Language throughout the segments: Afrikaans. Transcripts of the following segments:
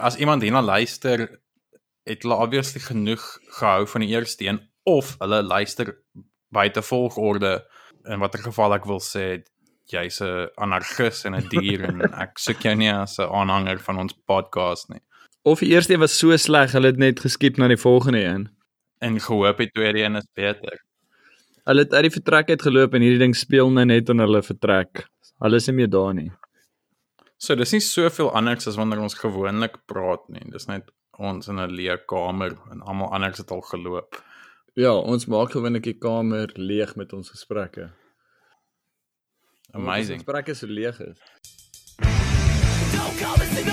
as iemand hierna luister, het hulle obviously genoeg gehou van die eerste een of hulle luister buite volgorde in watter geval ek wil sê jy's 'n anarchis en 'n dier en ek soek jou nie as 'n aanhanger van ons podcast nie. Of die eerste een was so sleg, hulle het net geskiep na die volgende een. En gehoop die tweede een is beter. Hulle het uit die vertrek uit geloop en hierdie ding speel nou net in hulle vertrek. Hulle is nie meer daar nie. So dis nie soveel anders as wanneer ons gewoonlik praat nie. Dis net ons in 'n leë kamer en almal anders het al geloop. Ja, ons maak gewoonlik die kamer leeg met ons gesprekke. Amazing. Ons gesprekke so leeg is. Don't call this an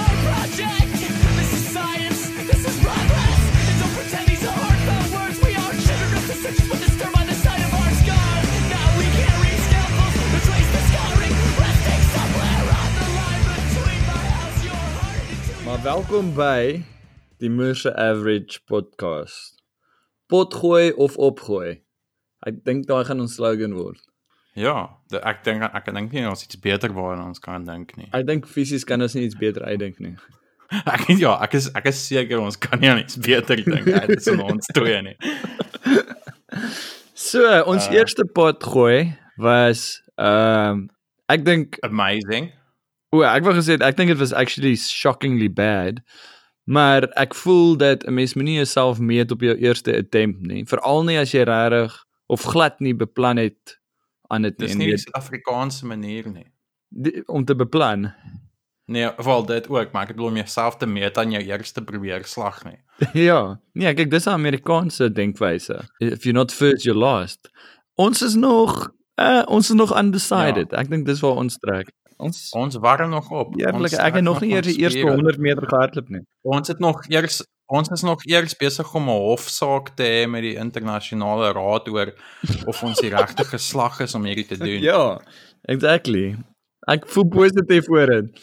welkom by die Moorse Average podcast. Potgooi of opgooi. Ek dink daai gaan ons slogan word. Ja, de, ek dink ek dink nie ons iets beter waaraan ons kan dink nie. Ek dink fisies kan ons nie iets beter uitdink nie. Ek ja, ek is ek is seker ons kan nie aan iets beter dink as ons twee nie. So, ons uh, eerste potgooi was ehm um, ek dink Amazing. O, ek wou gesê ek dink dit was actually shockingly bad. Maar ek voel dat 'n mens moenie jouself meet op jou eerste attempt nie, veral nie as jy regtig of glad nie beplan het aan dit Dis en nie die Suid-Afrikaanse manier nie. die- om te beplan. Nee, wel dit ook, maar ek bedoel om jouself te meet aan jou eerste probeerslag nie. ja, nee, kyk dis 'n Amerikaanse denkwyse. If you're not first, you're last. Ons is nog uh, ons is nog undecided. Ja. Ek dink dis waar ons trek. Ons Ons warm nog op. Eerlik, Ons ek het nog nie eers die eerste spiere. 100 meter gehardloop nie. Ons het nog eers ons is nog eers besig om 'n hofsaak te hê met die internasionale raad oor of ons die regte geslag is om hierdie te doen. Ja, exactly. Ek voel positief oor dit.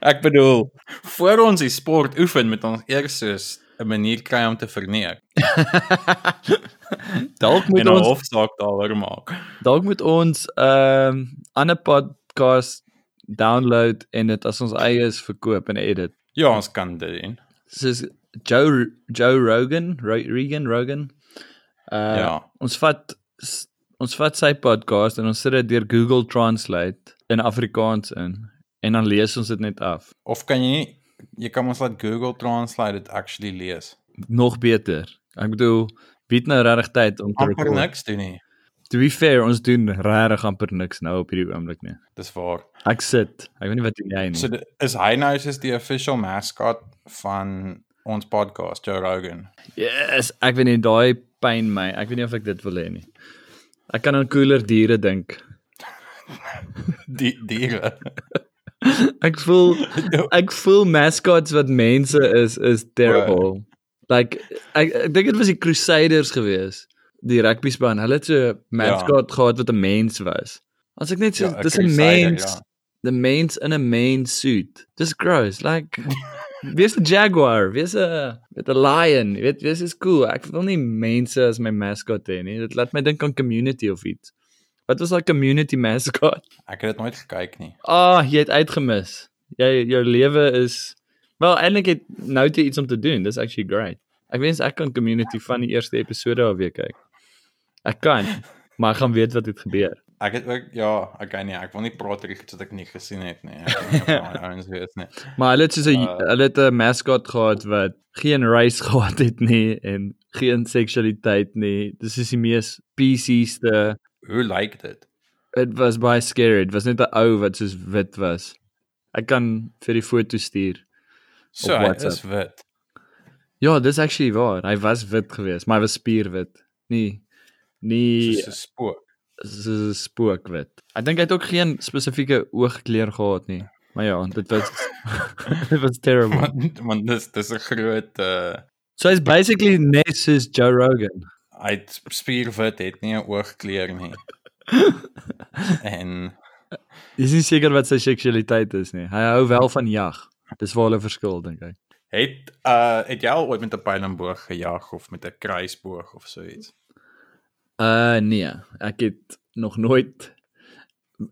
Ek bedoel, voor ons die sport oefen met ons eers soos 'n manier kry om te verneek dalk moet en 'n ons hofsaak daaroor maak. dalk moet ons 'n um, ander podcast download en dit as ons eie is verkoop en edit. Ja, ons kan dit doen. Soos Joe Joe Rogan, Ro- Regan Rogan. Uh Ja. ons vat ons vat sy podcast en ons sit dit deur Google Translate in Afrikaans in en dan lees ons dit net af. Of kan jy nie jy kan ons laat Google Translate dit actually lees. Nog beter. Ek bedoel, bied nou regtig tyd om te Amper record. niks doen nie. To be fair, ons doen regtig amper niks nou op hierdie oomblik nie. Dis waar. Ek sit. Ek weet nie wat doen jy nie. So is hy nou soos die official mascot van ons podcast Joe Rogan. yes, ek weet nie daai pyn my. Ek weet nie of ek dit wil hê nie. Ek kan aan cooler diere dink. Die diere. Ek voel ek voel mascots wat mense is is terrible. Like ek, ek dink dit was die Crusaders gewees. Die rugby span. Hulle het so 'n mascot ja. gehad wat 'n mens was. As ek net so Ja, 'n dis 'n mens. ja. The mens in a main suit. Dis gross. Like Wie's 'n jaguar? Wie's 'n met 'n lion? Jy weet, wie's is cool. Ek wil nie mense as my mascot hê nie. Dit laat my dink aan community of iets. Wat was daai community mascot? Ek het dit nooit gekyk nie. Ah, oh, jy het uitgemis. Jy jou lewe is wel eintlik het nou jy iets om te doen. Dis actually great. Ek wens ek kan community van die eerste episode af weer kyk. Ek kan, maar ek gaan weet wat het gebeur. Ek het ook ja, okay nee, ek wil nie praat oor iets wat ek nie gesien het nie. Ek weet nie ouens weet nie. Maar hulle het soos 'n Uh, hulle het 'n mascot gehad wat geen race gehad het nie en geen seksualiteit nie. Dis is die mees PC'ste. Hoe lyk dit? Dit was baie scary. Dit was net 'n ou wat soos wit was. Ek kan vir die foto stuur. So, hy WhatsApp. is wit. Ja, dis actually waar. Hy was wit geweest, maar hy was spierwit. Nee. Nie Soos 'n spook. so spookwit. Ek dink hy het ook geen spesifieke oogkleur gehad nie. Maar ja, dit was dit was terrible. Want want dis dis 'n groot uh So hy's basically net soos Joe Rogan. hy het spierwit het nie 'n oogkleur nie. en Dis nie seker wat sy seksualiteit is nie. Hy hou wel van jag. Dis waar hulle verskil dink ek. het uh het jy al ooit met 'n pyl en boog gejag of met 'n kruisboog of so iets? Uh nee, ek het nog nooit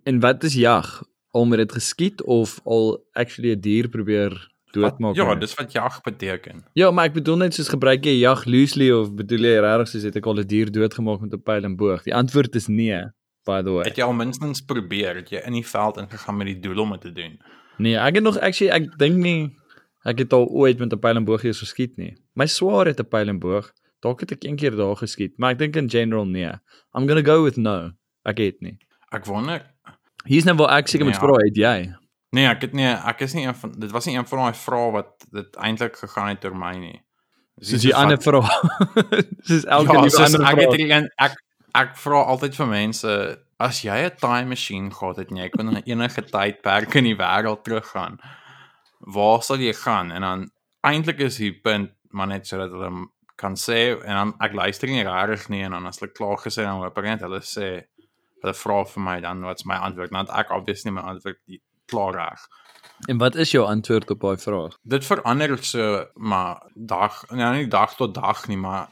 En wat is jag? Al met dit geskiet of al actually 'n dier probeer doodmaak. Ja, dis wat jag beteken. Ja, maar ek bedoel net soos gebruik jy jag loosely of bedoel jy regtig soos het ek al 'n dier doodgemaak met 'n pyl en boog? Die antwoord is nee, by the way. Het jy al minstens probeer, het jy in die veld ingegaan met die doel om dit te doen? Nee, ek het nog actually ek dink nie ek het al ooit met 'n pyl en boog geskiet nie. My swaar het 'n pyl en boog. Dalk het ek een keer daar geskiet, maar ek dink in general nee. I'm going to go with no. Ek het nie. Ek wonder Hier's nou waar ek seker moet Ja. vra, het jy? Nee, ek het nie ek is nie een van dit was nie een van daai vrae wat dit eintlik gegaan het oor my nie. Dis Soos die ander vraag. Soos elke Ja, soos ander ek het vraag. hierdie een ek ek vra altyd vir mense as jy 'n time machine gehad het en jy kon na enige tydperk in die wêreld teruggaan, waar sal jy gaan? En dan eintlik is die punt maar net sodat hulle kan sê en dan ek luister nie regtig nie en dan as hulle klaar gesê dan hoop ek net hulle sê hulle vra vir my dan wat's my antwoord want ek obviously my antwoord die klaar reg. En wat is jou antwoord op daai vraag? Dit verander so maar dag nou nie dag tot dag nie maar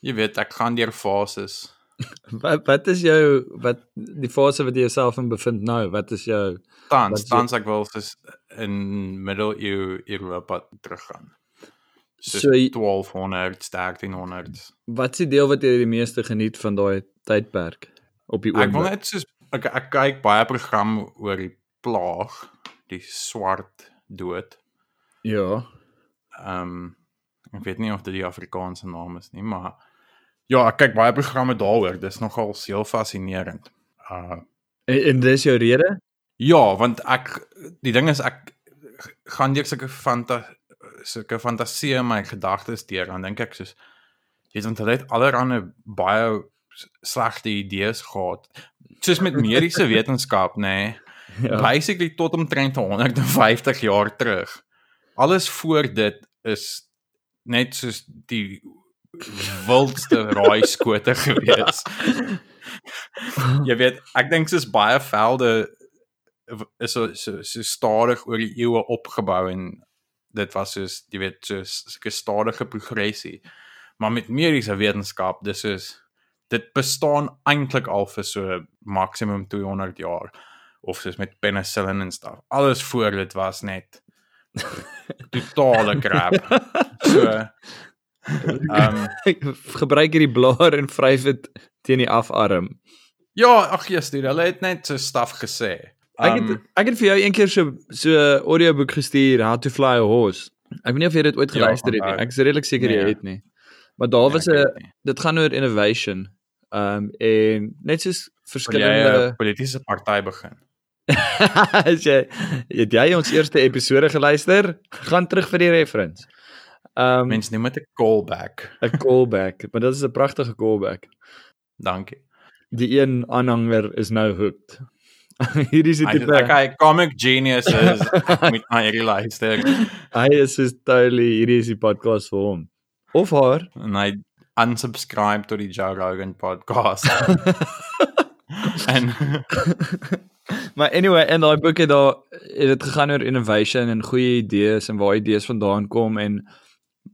jy weet ek gaan deur fases. Wat wat is jou wat die fase wat jy jouself in bevind nou? Wat is jou Tans, tans ek wil in middeleeu Europa teruggaan. Soos So jy- 1200, 1300. wat is die deel wat jy die meeste geniet van daai tydperk op die Ek wil net soos ek ek kyk baie program oor die plaag, die swart dood. Ja. Ehm ek weet nie of dit die Afrikaanse naam is nie, maar ja, ek kyk baie programme daaroor. Dis nogal heel fascinerend. Uh En, en dis jou rede? Ja, want ek die ding is ek gaan deur sulke fanta sulke fantasie in my gedagtes deur dan dink ek soos jy weet want hulle het allerlei baie slegte idees gehad. Soos met mediese wetenskap, nê. Nee, Ja. Basically tot omtrent 150 jaar terug. Alles voor dit is net soos die wildste raaiskote gewees. jy weet, ek dink soos baie velde is so so, so stadig oor die eeue opgebou en dit was soos jy weet so 'n stadige progressie. Maar met mediese wetenskap, dis is dit bestaan eintlik al vir so maksimum 200 jaar of soos met penicillin en stuff. Alles voor dit was net totale crap. So ehm um, gebruik hierdie blaar en vryf dit teen die afarm. ja, ag Jesus, dude, hulle het net so stuff gesê. Ek het ek het vir jou een keer so so audioboek gestuur How to Fly a Horse. Ek weet nie of jy dit ooit Ja, geluister het nie. Ek is redelik seker jy Nee. het nie. Maar daar nee, was 'n dit gaan oor innovation. Ehm um, en net soos jy verskillende politieke party begin? as jy het jy ons eerste episode geluister, gaan terug vir die reference. Ehm um, Mense noem dit 'n callback. 'n callback, maar dit is 'n pragtige callback. Dankie. Die een aanhanger is nou hooked. Hierdie is die Hy tipe sê okay, comic genius is ek moet na hierdie luister hy is so totally hierdie is die podcast vir hom. Of haar. en hy unsubscribe tot die Joe Rogan podcast. en Maar anyway, in daai boek het daar het dit gegaan oor innovation en goeie idees en waar idees vandaan kom en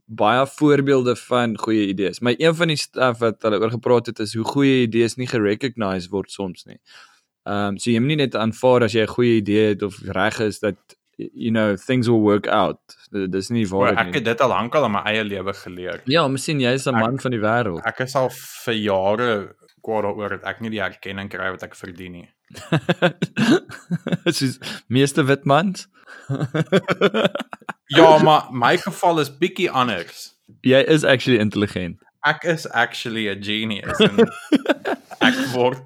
baie voorbeelde van goeie idees. Maar een van die stuff wat hulle oor gepraat het is hoe goeie idees nie gerecognize word soms nie. Ehm um, so jy moet nie net aanvaar as jy 'n goeie idee het of reg is dat you know things will work out. Dis nie waar ek het dit al lankal in my eie lewe geleer. Ja, miskien jy is 'n man van die wêreld. Ek is al vir jare kwaad daaroor dat ek nie die erkenning kry wat ek verdien nie. Soos meeste wit mans. Ja, maar my geval is bietjie anders. jy is actually intelligent. Ek is actually a genius en ek word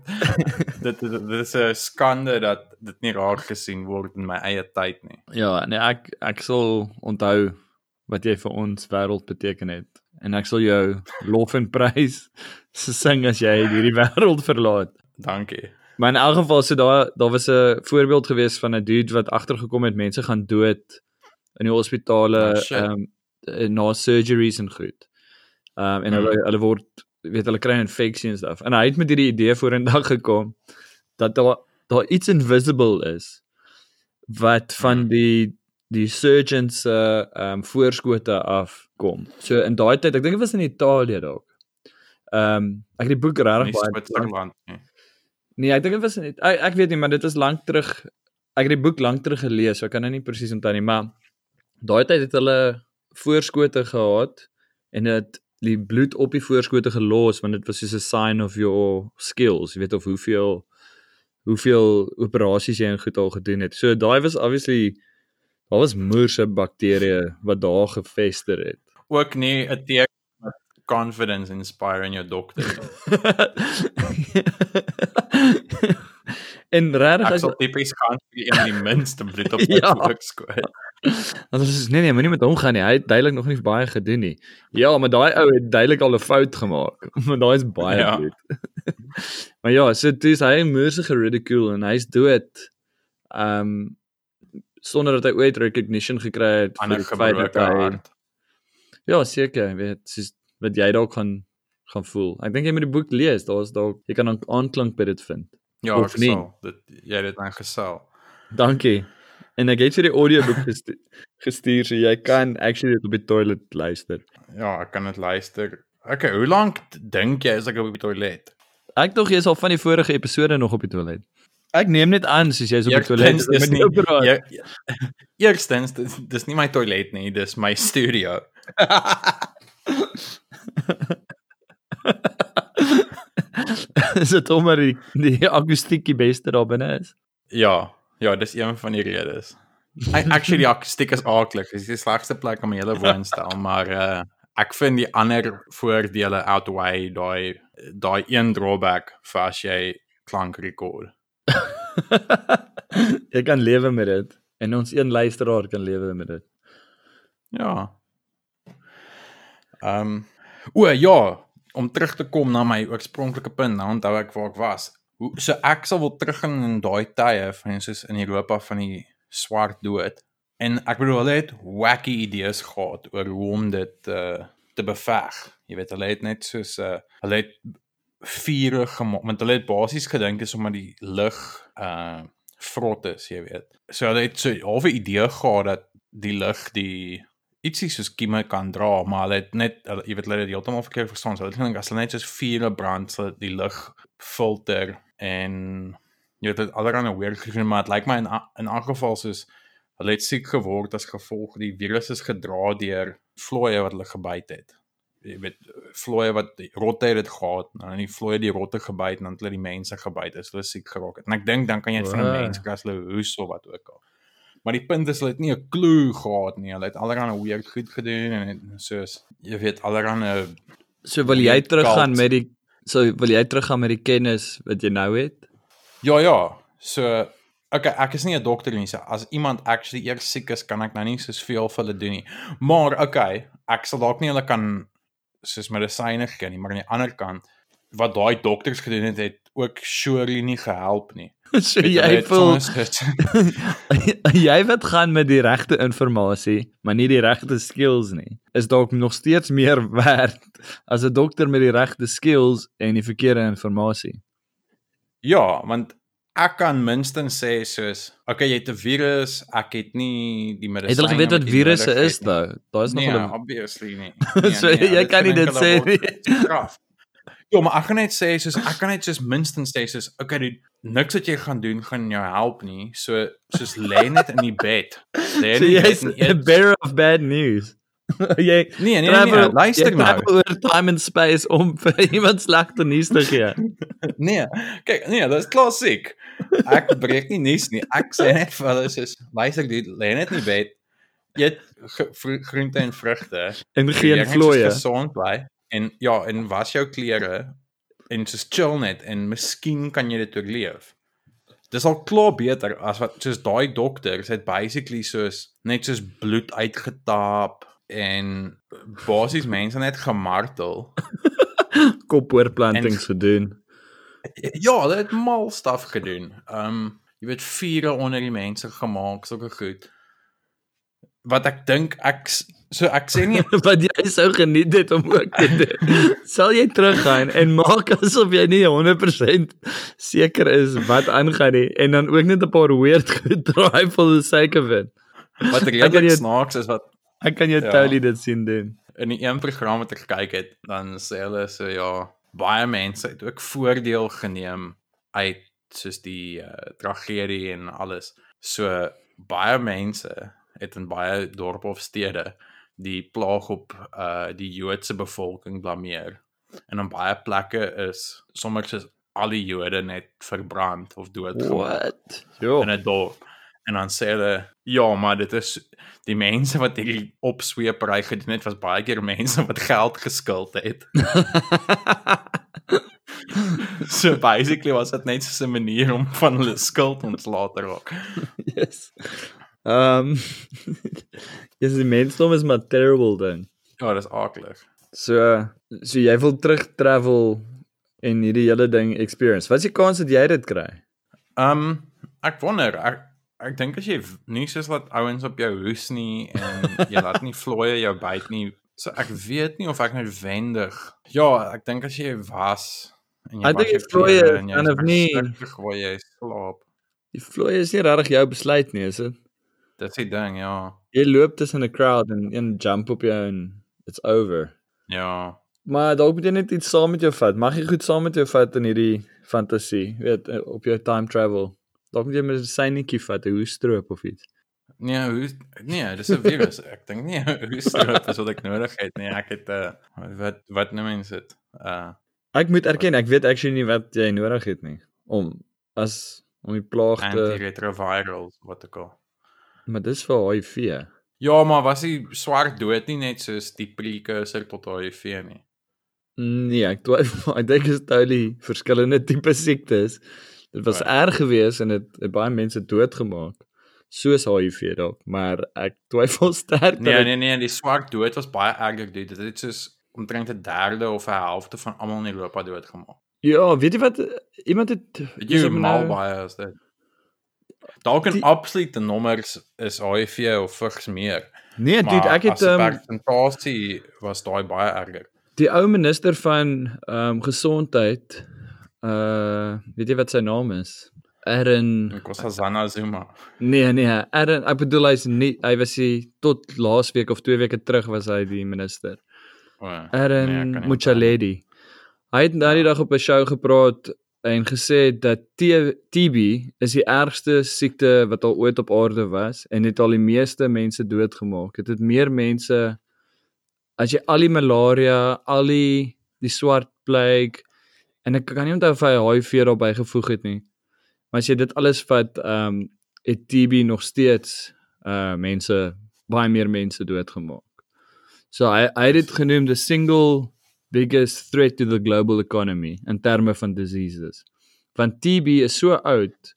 dit is- dit is 'n skande dat dit nie raar gesien word in my eie tyd nie. Ja, nee, ek ek sal onthou wat jy vir ons wêreld beteken het en ek sal jou lof en prys sing as jy hierdie wêreld verlaat. Dankie. Maar in elk geval so daar daar was 'n voorbeeld gewees van 'n dude wat agtergekom het mense gaan dood in die hospitale Oh, shit. ehm um, na surgeries en goed. Ehm um, en hulle Mhm. hulle word weet hulle kry 'n infeksie en stuff. En hy het met hierdie idee vorendag gekom dat daar daar iets invisible is wat van Mhm. die die surgeons se ehm um, voorskote afkom. So in daai tyd, ek dink dit was in Italië dalk. Ehm um, ek het die boek regtig baie Switserland nie. Nee, ek dink dit was nie ek, ek weet nie, maar dit is lank terug. Ek het die boek lank terug gelees, so ek kan nou nie presies onthou nie, maar Daai tyd het hulle voorskote gehad en dit die bloed op die voorskote gelos want dit was soos 'n sign of your skills, jy weet of hoeveel hoeveel operasies jy en goed al gedoen het. So daai was obviously daar was moerse bakterieë wat daar gefester het. Ook nie 'n teken dat confidence inspire in jou dokter. en regtig Ek as sal tipies gaan vir een met die minste bloed op Ja. ja. Voorskoot. dan is nee nee, moenie met hom gaan nie. Hy het duidelik nog nie baie gedoen nie. Ja, maar daai ou het duidelik al 'n fout gemaak. Maar daai is baie Ja. bloed. maar ja, so dis hy moerse geridicule en hy's dood. Ehm um, sonder dat hy ooit recognition gekry het vir Ander die feit dat hy hart. Ja, seker, weet, soos wat jy dalk gaan gaan voel. Ek dink jy moet die boek lees. Daar's dalk jy kan aan- aanklank by dit vind. Ja, Of ek nie. sal. Dit jy het dit aangesal. Dankie. En ek het vir die audioboek gestu gestuur so jy kan actually dit op die toilet luister. Ja, ek kan dit luister. Okay, hoe lank dink jy is ek op die toilet? Ek dog jy's al van die vorige episode nog op die toilet. Ek neem net aan soos jy's op die toilet. Dis nie, ja, ja, eerstens dis, dis nie my toilet nie, dis my studio. Is dit omdat die die akoestiek die beste daar binne is? Ja, ja, dis een van die redes. I, actually die akoestiek is aaklig. Dis die slegste plek om 'n hele woonstel, maar uh ek vind die ander voordele outweigh daai daai een drawback vir as jy klank rekord. jy kan lewe met dit en ons een luisteraar kan lewe met dit. Ja. Ehm um, o ja, om terug te kom na my oorspronklike punt, nou onthou ek waar ek was. Hoe so ek sal wil teruggaan in daai tye van soos in Europa van die swart dood. En ek bedoel hulle het wacky idees gehad oor hoe om dit uh, te beveg. Jy weet hulle het net soos uh, hulle het vure gemaak, want hulle het basies gedink is omdat die lug uh vrot is, jy weet. So hulle het so 'n halwe idee gehad dat die lug die ietsie soos kieme kan dra, maar hulle het net hulle, jy weet hulle het heeltemal verkeerd verstaan. So hulle het gedink as hulle net soos vure brand, sal die lug filter en jy weet dit allerlei weird gedoen, maar dit lyk my in in 'n geval soos hulle het siek geword as gevolg die virus is gedra deur vlooie wat hulle gebyt het. Jy weet vlooie wat rotte het dit gehad, nou die vlooie die rotte gebyt en dan het hulle die mense gebyt as hulle siek geraak het. En ek dink dan kan jy dit van 'n Wow. mens kry as hulle hoes of wat ook al. Maar die punt is hulle het nie 'n klou gehad nie. Hulle het allerlei weird goed gedoen en het- soos jy weet allerlei So wil jy teruggaan met die so wil jy teruggaan met die kennis wat jy nou het? Ja ja. So okay, ek is nie 'n dokter nie. So as iemand actually eers siek is, kan ek nou nie soos veel vir hulle doen nie. Maar okay, ek sal dalk nie hulle kan soos medisyne gee nie, maar aan die ander kant wat daai dokters gedoen het, het ook surely nie gehelp nie. so jy voel jy wat gaan met die regte inligting, maar nie die regte skills nie. Is dalk nog steeds meer werd as 'n dokter met die regte skills en die verkeerde inligting. Ja, want ek kan minstens sê soos, okay, jy het 'n virus, ek het nie die medisyne Het hulle geweet wat virusse is daai? Daar is nog Nee, hulle obviously nie. So, jy kan nie dit sê nie. Ja, maar ek gaan net sê soos ek kan net soos minstens sê soos okay, dude, niks wat jy gaan doen gaan jou help nie. So soos lê net in die bed. Lê So in die bed jy's 'n bearer of bad news. jy Nee, nee, nee, travel- nee, luister jy nou. travel oor time and space om vir iemand slegte nuus te gee. Nee, kyk, nee, dit is klassiek. Ek breek nie nuus nie. Ek sê net vir hulle soos luister, dude, lê net in die bed. Eet vru- groente en vrugte. En Jy geen kan net vlooie. soos gesond bly en ja, en was jou klere en soos chill net en miskien kan jy dit oorleef. Dis al klaar beter as wat soos daai dokters het basically soos net soos bloed uitgetap en basies mense net gemartel. Kopoorplantings gedoen. Ja, hulle het mal staf gedoen. Um jy weet vure onder die mense gemaak, sulke goed. Wat ek dink ek so ek sê nie wat jy sou geniet het om ook te doen. Sal jy teruggaan en maak asof jy nie 100% seker is wat aangaan nie en dan ook net 'n paar weird goed draai for the sake of it. wat redelik jou- snaaks is wat Ek kan jou Ja. totally dit sien doen. in die een program wat ek gekyk het, dan sê hulle so ja, baie mense het ook voordeel geneem uit soos die uh, tragedie en alles. So baie mense het in baie dorpe of stede die plaag op uh die Joodse bevolking blameer. En in baie plekke is sommer soos al die Jode net verbrand of doodgemaak What? Jo. in 'n dorp. En dan sê hulle, ja, maar dit is die mense wat hierdie opsweepery gedoen het was baie keer mense wat geld geskuld het. so basically was dit net so 'n manier om van hulle skuld ontslae te raak. yes. Ehm Yes, die mensdom is maar terrible ding. Ja, dis aaklig. So so jy wil terug travel en hierdie hele ding experience. Wat is die kans dat jy dit kry? Um ek wonder, ek ek dink as jy nie soos laat ouens op jou hoes nie en jy laat nie vlooie jou byt nie. So ek weet nie of ek noodwendig. Ja, ek dink as jy was en jy vlooie klere en jy is of nie- verskriklik waar jy slaap. Die vloei is nie regtig jou besluit nie, is dit? Dis die ding, ja. Jy loop tussen 'n crowd en een jump op jou en it's over. Ja. Maar dalk moet jy net iets saam met jou vat. Mag jy goed saam met jou vat in hierdie fantasie, weet, eh, op jou time travel. Dalk moet jy met 'n synetjie vat, 'n hoestroop of iets. Nee, hoe nee, dis 'n virus. Ek dink nie hoe stroop is wat ek nodig het nie. Ek het 'n uh, wat wat noem mense dit? Uh Ek moet erken, ek weet actually nie wat jy nodig het nie om as om die plaag te antiretrovirals wat ek al. Maar dis vir HIV. Ja, maar was die swart dood nie net soos die precursor tot HIV nie? Nee, ek twyfel. Ek dink dit is totally verskillende tipe siektes. Dit was Right. erg geweest en dit het baie mense doodgemaak. Soos HIV dalk, maar ek twyfel sterk Nee, dat nee, nee, die swart dood was baie erger, dude. Dit het soos omtrent 'n derde of 'n helfte van almal in Europa doodgemaak. Ja, weet jy wat iemand het Weet jy hoe is mal nou- baie is dit? Dalk Die- absolute nommers is HIV of vigs meer. Nee, dude, Maar ek het 'n um, persentasie was daai baie erger. die ou minister van ehm um, gesondheid uh weet jy wat sy naam is? Aaron Nkosazana Zuma. Nee nee, Aaron, ek bedoel hy's nie hy was die tot laasweek of 2 weke terug was hy die minister. O, nee, ek Aaron onthou Muchaledi. Hy het daardie dag op 'n show gepraat en gesê dat TB is die ergste siekte wat al ooit op aarde was en het al die meeste mense doodgemaak. Dit het meer mense as jy al die malaria, al die die swart plague en ek kan nie onthou of hy HIV daarbey gevoeg het nie. Maar as jy dit alles vat, ehm um, het TB nog steeds uh mense baie meer mense doodgemaak. So hy hy het dit genoem the single biggest threat to the global economy in terme van diseases. Want TB is so oud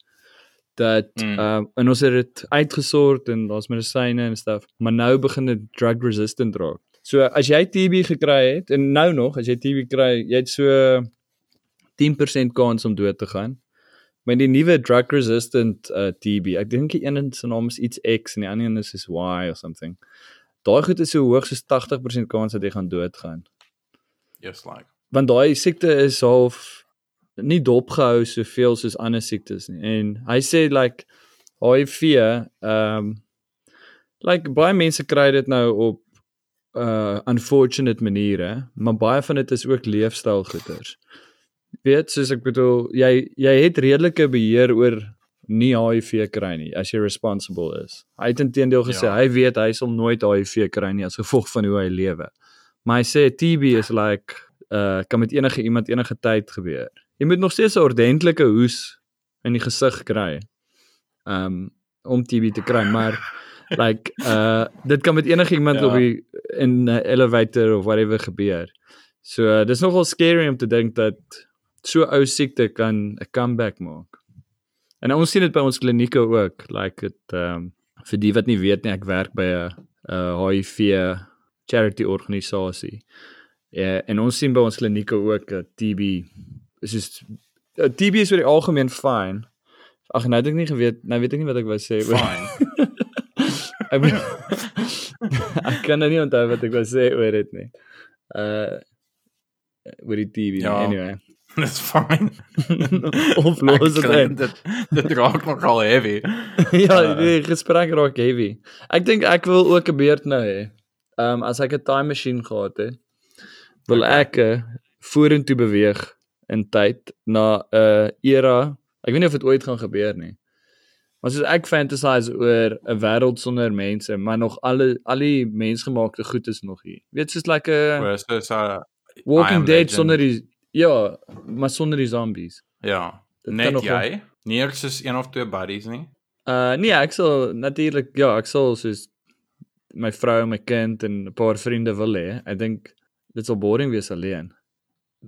dat Mm. uh en ons het dit uitgesort en daar's medisyne en stuff, maar nou begin dit drug resistant raak. So as jy TB gekry het en nou nog as jy TB kry, jy het so 10% kans om dood te gaan. Maar die nuwe drug resistant uh TB, ek dink die een se naam is iets X en die ander een is is Y or something. Daai goed is so hoog soos 80% kans dat jy gaan doodgaan. Just like. Want daai siekte is half nie dopgehou soveel soos ander siektes nie. En hy sê like HIV ehm um, like baie mense kry dit nou op uh unfortunate maniere, maar baie van dit is ook leefstylgoeders. Weet, soos ek bedoel, jy jy het redelike beheer oor nie HIV kry nie as jy responsible is. Hy het intedeel gesê Ja. hy weet hy sal nooit HIV kry nie as gevolg van hoe hy lewe. Maar hy sê TB is like uh kan met enige iemand enige tyd gebeur. Jy moet nog steeds 'n ordentlike hoes in die gesig kry. Um om TB te kry, maar like uh dit kan met enige iemand Ja. op die in 'n elevator of whatever gebeur. So uh, dis nogal scary om te dink dat so ou siekte kan 'n comeback maak. En ons sien dit by ons klinieke ook, like dit ehm um, vir die wat nie weet nie, ek werk by 'n 'n HIV charity organisasie. Ja, en ons sien by ons klinieke ook dat TB is soos uh, TB is vir die algemeen fine. Ag nou het ek nie geweet, nou weet ek nie wat ek wou sê oor Fine. ek bedoel, ek kan nou nie onthou wat ek wou sê oor dit nie. Uh oor die TB Ja. ja. anyway. Dis fine. of los dit uit. dit dit raak nogal heavy. ja, Uh, die gesprek raak heavy. Ek dink ek wil ook 'n beurt nou hê. Ehm um, as ek 'n time machine gehad het, wil ek uh, vorentoe beweeg in tyd na 'n uh, era. Ek weet nie of dit ooit gaan gebeur nie. Maar soos ek fantasize oor 'n wêreld sonder mense, maar nog alle al die mensgemaakte goed is nog hier. Weet soos like 'n Whereas soos uh, Walking Dead Legend. sonder die ja, maar sonder die zombies. ja, Dit net nog jy. Nie eers soos een of twee buddies nie. Uh nee, ek sal natuurlik ja, ek sal soos my vrou en my kind en 'n paar vriende wil hê. Ek dink dit sal boring wees alleen.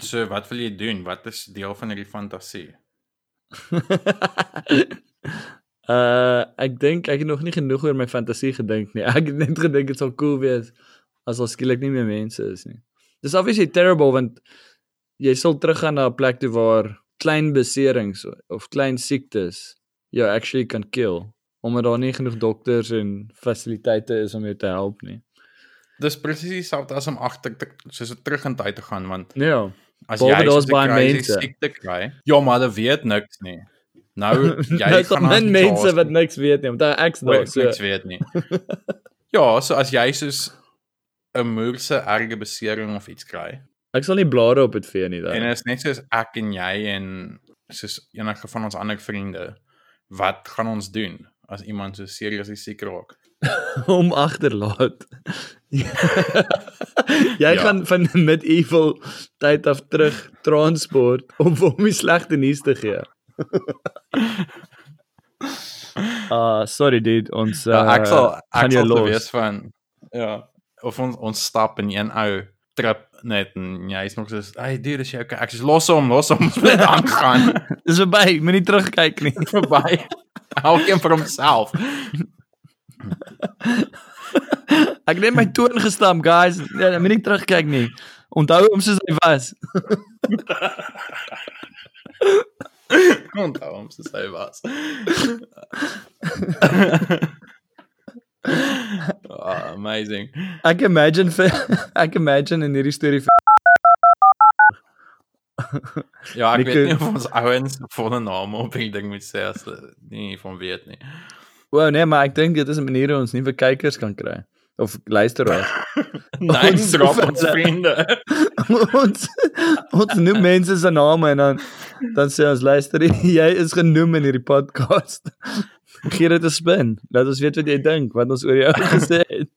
So wat wil jy doen? Wat is deel van hierdie fantasie? uh ek dink ek het nog nie genoeg oor my fantasie gedink nie. Ek het net gedink dit sal cool wees as al skielik nie meer mense is nie. Dis obviously terrible want jy sal teruggaan na 'n plek toe waar klein beserings of klein siektes jou actually kan kill omdat daar nie genoeg dokters en fasiliteite is om jou te help nie. Dis presies dieselfde as om agter te soos terug in tyd te gaan want Ja. as Behalwe jy daar's baie mense. siekte kry, ja, maar hulle weet niks nie. Nou jy het gaan min mense wat niks weet nie, omdat ek's daar so. niks weet nie. ja, so as jy soos 'n moerse erge besering of iets kry Ek sal nie blare op dit vee nie en dan. dit is net soos ek en jy en soos enige van ons ander vriende, wat gaan ons doen as iemand so seriously siek raak? Om agterlaat. jy Ja. gaan van medieval tyd af terug transport om vir hom die slegte nuus te gee. Ah, uh, sorry dude, ons uh, Ja, ek sal gaan ek sal te los. wees van ja, of ons ons stap in een ou trip net en jy is nog soos, "Hey dude, is jy okay?" Ek sê los hom, los hom, ons moet aangaan. Dis verby, moenie terugkyk nie. Verby. Elkeen vir homself. Ek het net my toon gestamp, guys. Nee, moenie terugkyk nie. Onthou hom soos hy was. Onthou hom soos hy was. oh, amazing. Ek imagine vir ek imagine in hierdie storie vir Ja, ek Nico- weet nie of ons ouens volle name op die ding moet sê as nie van weet nie. Wow, nee, maar ek dink dit is 'n manier hoe ons nuwe kykers kan kry of luisteraars. Nee, Ons drop ons hulle- vriende. ons ons noem mense se name en dan dan sê ons luister jy is genoem in hierdie podcast. Gee dit 'n spin. Laat ons weet wat jy dink, wat ons oor jou gesê het.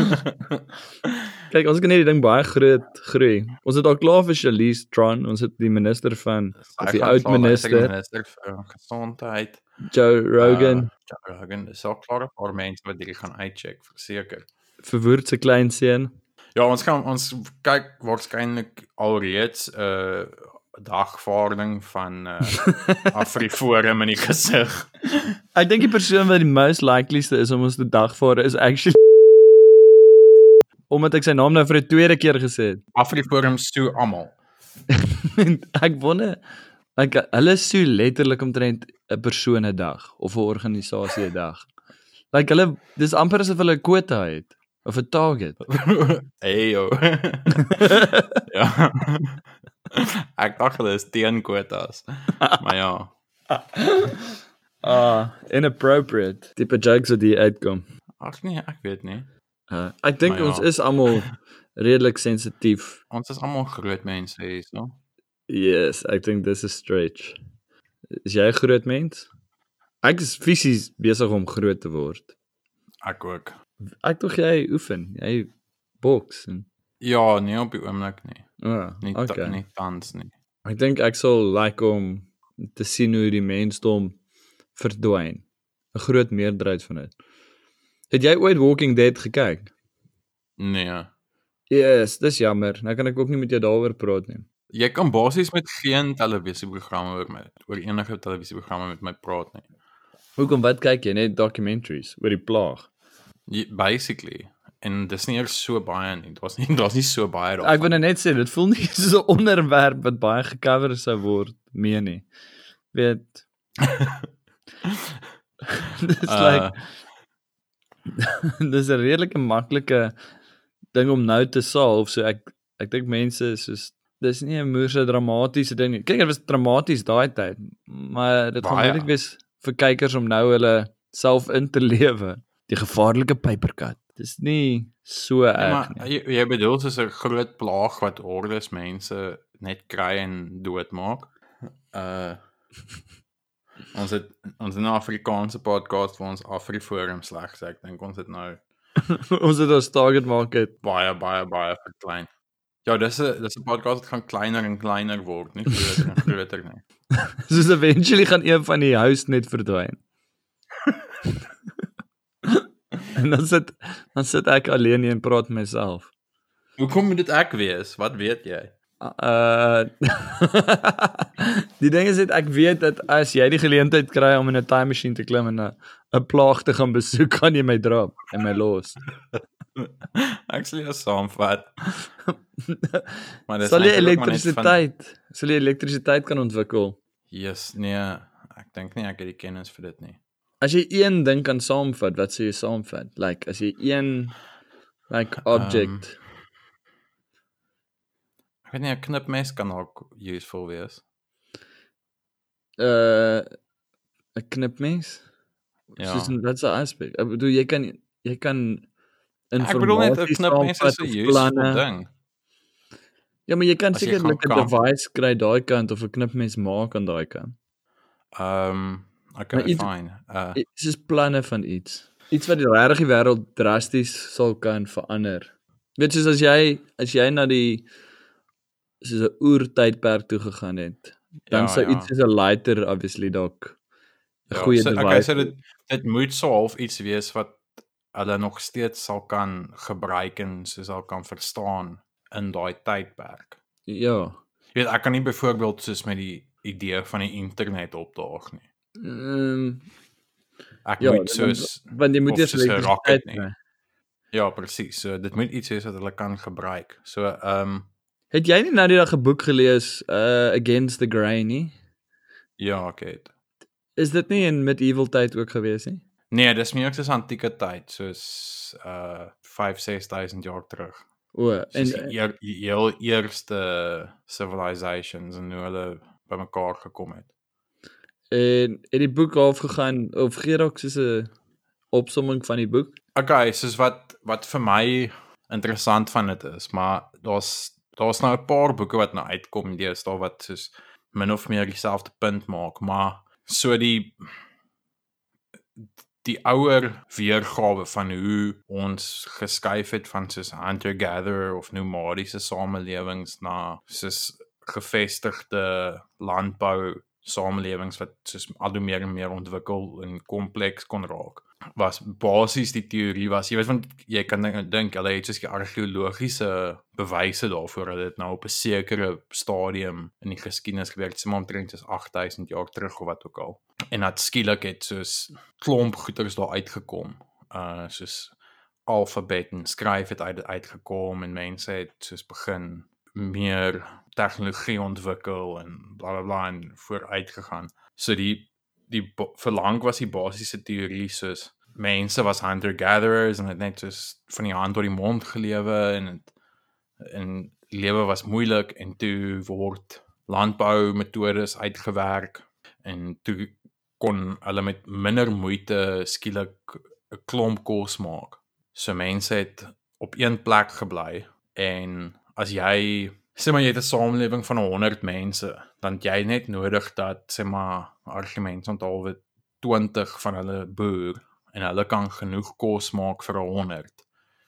Kyk, ons kan hierdie ding baie groot groei. Ons het al klaar vir Charlize Tron, ons het die minister van of die oud die minister minister vir gesondheid. Joe Rogan Uh, Joe Rogan, dis ook klaar paar mense wat hierdie gaan uitcheck, verseker. verwoord se klein seun. Ja, ons gaan ons kyk waarskynlik alreeds 'n uh, dagvaarding van uh, Afriforum in die gesig. Ek dink die persoon wat die most likelieste is om ons te dagvaar is actually omdat ek sy naam nou vir 'n tweede keer gesê het. Afriforum toe almal. Ek wonder ek hulle sou letterlik omtrent 'n persoon 'n dag of 'n organisasie 'n dag. Like hulle dis amper asof hulle 'n quota het of 'n target. hey yo. ja. Ek dink hulle is teen quotas. maar ja. Ah, inappropriate. Tipe jokes wat hier uitkom. Ag nee, ek weet nie. Uh, ek dink ja. ons is almal redelik sensitief. Ons is almal groot mense hier, so. Yes, ek dink dis 'n stretch. Is jy 'n groot mens? Ek is fisies besig om groot te word. Ek ook. Ek tog jy oefen, jy boks en Ja, nie op die oomblik nie. ah, Nie okay. okay. nie tans nie. Ek dink ek sal like om te sien hoe die mensdom verdwyn. 'n Groot meerderheid van dit. Het jy ooit Walking Dead gekyk? Nee. Yes, dis jammer. Nou kan ek ook nie met jou daaroor praat nie. Jy kan basies met geen televisieprogramme oor my oor enige televisieprogramme met my praat nie. Hoekom wat kyk jy net documentaries oor die plaag? Jy, basically en dis nie eers so baie nie. Was nie daar's nie so baie daar. Ek wil net sê dit voel nie soos 'n onderwerp wat baie gecover sou word mee nie. Weet Dis Uh, like dis 'n redelike maklike ding om nou te solve. So ek ek dink mense is soos dis nie 'n moerse dramatiese ding nie. Kyk, dit was dramaties daai tyd, maar dit gaan moeilik wees vir kykers om nou hulle self in te lewe. Die gevaarlike papercut. Dis nie so Ja, erg maar nie. jy, jy bedoel soos 'n groot plaag wat hordes mense net kry en doodmaak. Uh Ons het ons het 'n Afrikaanse podcast vir ons Afriforum sleg sê. Ek dink ons het nou ons het ons target market. baie baie baie verklein. Ja, dis 'n dis 'n podcast wat gaan kleiner en kleiner word, nie groter en groter nie. Soos eventually gaan een van die house net verdwyn. en dan sit dan sit ek alleen hier en praat met myself. Hoekom moet dit ek wees? Wat weet jy? Uh Die ding is dit ek weet dat as jy die geleentheid kry om in 'n time machine te klim en 'n 'n plaag te gaan besoek, kan jy my drop en my los. Ek sal jou saamvat. Maar dis Sal jy net van- elektrisiteit, sal jy elektrisiteit kan ontwikkel? Yes, nee, ek dink nie ek het die kennis vir dit nie. As jy een ding kan saamvat, wat sou jy saamvat? Like as jy een like object Ek weet nie 'n knipmes kan ook useful wees. uh 'n knipmes? Ja. Soos in wat's 'n aspek? Ek bedoel jy kan jy kan Ek bedoel net 'n knipmes is saamvat 'n useful planne. ding. Ja, maar jy kan As jy sekerlik 'n device kry daai kant of 'n knipmes maak aan daai kant. Ehm um, okay, Maar iets- fine. Uh Dit is planne van iets. Iets wat die regtig die wêreld drasties sal kan verander. Weet soos as jy as jy na die soos 'n oertydperk toe gegaan het, dan Ja, sou ja. iets soos 'n lighter obviously dalk 'n ja, goeie so, device. okay, so dit dit moet so half iets wees wat hulle nog steeds sal kan gebruik en soos al kan verstaan in daai tydperk. ja. Jy weet, ek kan nie byvoorbeeld soos met die idee van die internet opdaag nie. Ehm Ek ja, moet soos want jy moet eers soos 'n rocket nie. kry. ja, presies. So dit moet iets wees wat hulle kan gebruik. So ehm um, Het jy nie nou die dag 'n boek gelees uh Against the Grain nie? ja, ek het. Is dit nie in medieval tyd ook gewees nie? Nee, dis meer soos antieke tyd, soos uh 5 6000 jaar terug. O, en En die, eer, die heel eerste civilizations en hoe hulle bymekaar gekom het. en het die boek half gegaan of gee dalk soos 'n opsomming van die boek? Okay, soos wat wat vir my interessant van dit is, maar daar's daar's nou 'n paar boeke wat nou uitkom deesdae wat soos min of meer dieselfde punt maak, maar so die die ouer weergawe van hoe ons geskuif het van soos hunter-gatherer of nomadiese samelewings na soos gevestigde landbou samelewings wat soos al hoe meer en meer ontwikkel en kompleks kon raak was basies die teorie was. Jy weet want jy kan dink- hulle het soos die argeologiese bewyse daarvoor dat dit nou op 'n sekere stadium in die geskiedenis gebeur het. Maar omtrent soos 8000 jaar terug of wat ook al. En dat skielik het soos klomp goeters daar uitgekom. Uh soos alfabet en skryf het uit uitgekom en mense het soos begin meer tegnologie ontwikkel en bla bla bla en vooruit gegaan. So die die ba- verlang was die basiese teorie soos mense was hunter gatherers en het net soos van die hand tot die mond gelewe en het, en lewe was moeilik en toe word landbou metodes uitgewerk en toe kon hulle met minder moeite skielik 'n klomp kos maak. So mense het op een plek gebly en as jy sê maar jy het 'n samelewing van 100 mense, dan jy net nodig dat sê maar argument onthaalwe 20 van hulle boer en hulle kan genoeg kos maak vir 100.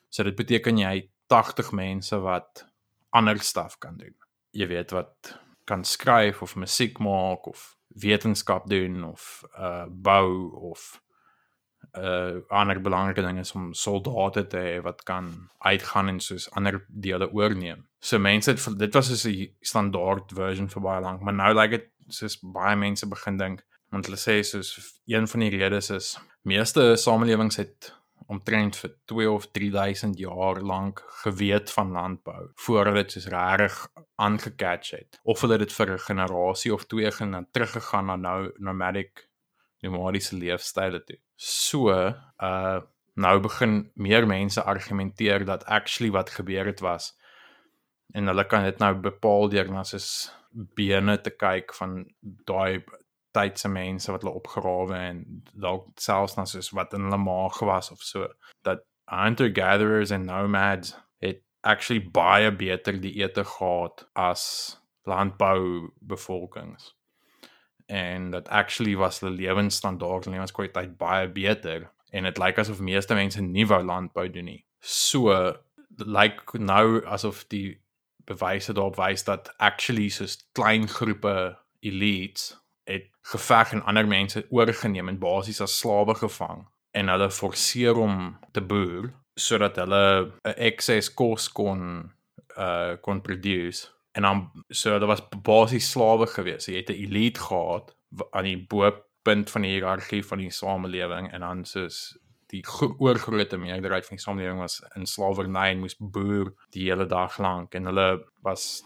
So dit beteken jy 80 mense wat ander stuff kan doen. Jy weet wat kan skryf of musiek maak of wetenskap doen of uh bou of uh ander belangrike ding is om soldate te hê wat kan uitgaan en soos ander dele oorneem. So mense het dit was soos 'n standaard version vir baie lank, maar nou lyk dit soos baie mense begin dink want hulle sê soos een van die redes is meeste samelewings het omtrent vir 2 of 3000 jaar lank geweet van landbou voordat dit soos regtig aangecatch het of hulle dit vir 'n generasie of twee gaan dan teruggegaan na nou nomadic nomadiese leefstyle toe. So, uh nou begin meer mense argumenteer dat actually wat gebeur het was en hulle kan dit nou bepaal deur na soos bene te kyk van daai tydse mense wat hulle opgrawe en dalk selfs na soos wat in hulle maag was of so dat hunter gatherers en nomads het actually baie beter dieete gehad as landbou bevolkings en dat actually was hulle lewensstandaard en lewenskwaliteit baie beter en dit lyk asof meeste mense nie wou landbou doen nie. So lyk nou asof die bewyse daarop wys dat actually soos klein groepe elites het geveg en ander mense oorgeneem en basies as slawe gevang en hulle forceer om te boer sodat hulle 'n excess kos kon uh kon produce en dan so daar was basies slawe gewees. Jy het 'n elite gehad aan die bo-punt van die hiërargie van die samelewing en dan soos die gro- oorgrootste meerderheid van die samelewing was in slawerny en moes boer die hele dag lank en hulle was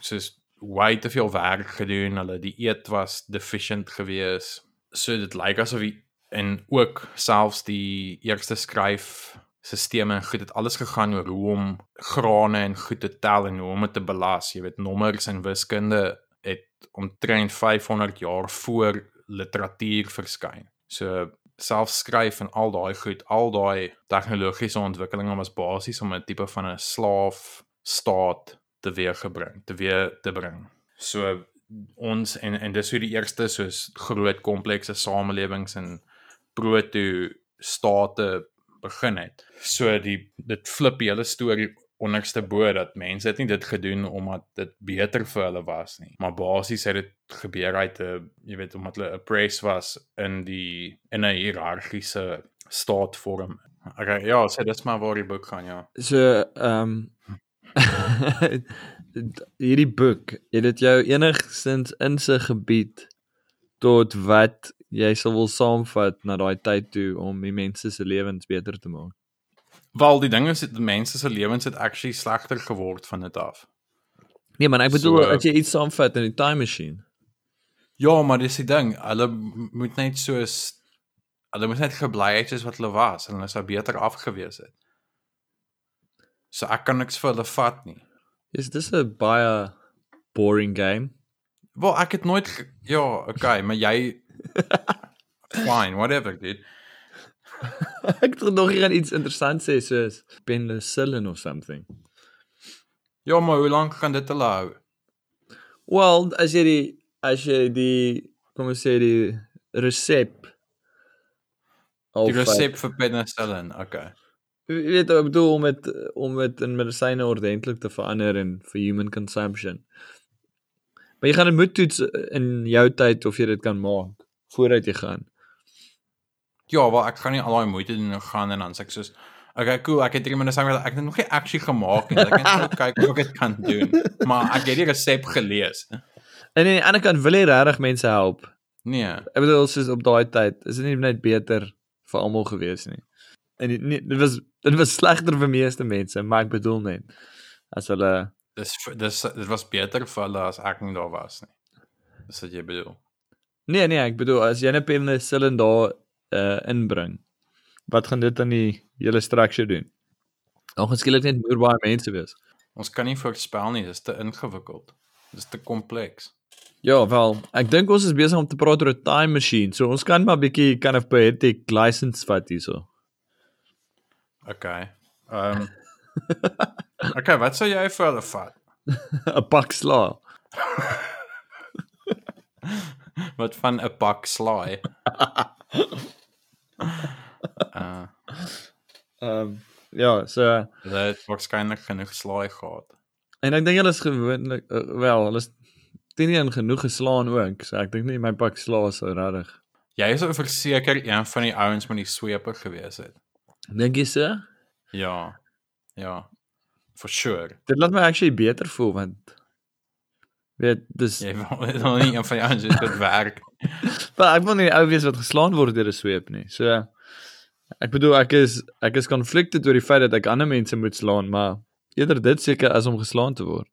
soos way te veel werk gedoen. Hulle die eet was deficient gewees. So dit lyk asof die en ook selfs die eerste skryf sisteme en goed het alles gegaan oor hoe om grane en goed te tel en hoe om dit te belas. Jy weet nommers en wiskunde het omtrent 500 jaar voor literatuur verskyn. So selfs skryf en al daai goed, al daai tegnologiese ontwikkelinge was basies om 'n tipe van 'n slaaf staat te weergebring, te weer te bring. So ons en en dis hoe die eerste soos groot komplekse samelewings en proto state begin het. So die dit flip die hele storie onderste bo dat mense het nie dit gedoen omdat dit beter vir hulle was nie, maar basies het dit gebeur uit 'n jy weet omdat hulle oppressed was in die in 'n hiërargiese staatvorm. Okay, ja, so dis maar waar die boek gaan, ja. So ehm hierdie boek, het dit jou enigstens insig gebied tot wat jy sal wil saamvat na daai tyd toe om die mense se lewens beter te maak? Wel die ding is dat mense se lewens het actually slegter geword van dit af. Nee, man, ek bedoel So- as jy iets saamvat in die time machine. Ja, maar dis die ding, hulle moet net soos hulle moet net gebly het soos wat hulle was en hulle sou beter afgewees het. So ek kan niks vir hulle vat nie. Is dis 'n baie boring game? Wel, ek het nooit ja, okay, maar jy fine, whatever, dude. ek het nog hier aan iets interessant sê soos penicillin of something. Ja, maar hoe lank gaan dit hulle hou? Wel, as jy die as jy die kom ons sê die resep Die resep vir penicillin, okay. Jy weet ek bedoel om dit om dit in medisyne ordentlik te verander en vir human consumption. Maar jy gaan dit moet toets in jou tyd of jy dit kan maak voordat jy gaan. Ja, wel ek gaan nie al daai moeite doen en gaan en dan sê ek soos Okay, cool. Ek het hierdie medisyne wat ek het nog nie actually gemaak nie. Ek net kyk hoe ek dit kan doen. Maar ek het die resep gelees. En aan die ander kant wil jy regtig mense help. Nee. Ek bedoel soos op daai tyd is dit nie net beter vir almal gewees nie. En die, nie, dit was dit was slegter vir meeste mense, maar ek bedoel net as hulle Dis dis dit was beter vir hulle as ek nie daar was nie. Dis wat jy bedoel. Nee nee, ek bedoel as jy 'n penicillin daar uh inbring, wat gaan dit aan die hele structure doen? Dan gaan skielik net meer baie mense wees. Ons kan nie voorspel nie, dis te ingewikkeld. Dis te kompleks. Ja, wel, ek dink ons is besig om te praat oor 'n time machine. So ons kan maar bietjie kind of poetic license vat hierso. Okay. Ehm um, Okay, wat sou jy vir hulle vat? 'n Pak sla. Wat van 'n pak slaai? Uh, Ehm um, ja, so hulle het waarskynlik genoeg slaai gehad. en ek dink hulle is gewoonlik uh, wel, hulle is teen nie genoeg geslaan ook. So ek dink nie my pak sla is so regtig. Jy is verseker een van die ouens met die sweeper gewees het. Dink jy so? Ja. Ja. For sure. Dit laat my actually beter voel want weet Jy wil jy wil nie een van ouens wees wat werk. Maar ek wil nie ou wees wat geslaan word deur 'n sweep nie. So ek bedoel ek is ek is conflicted oor die feit dat ek ander mense moet slaan, maar eerder dit seker as om geslaan te word.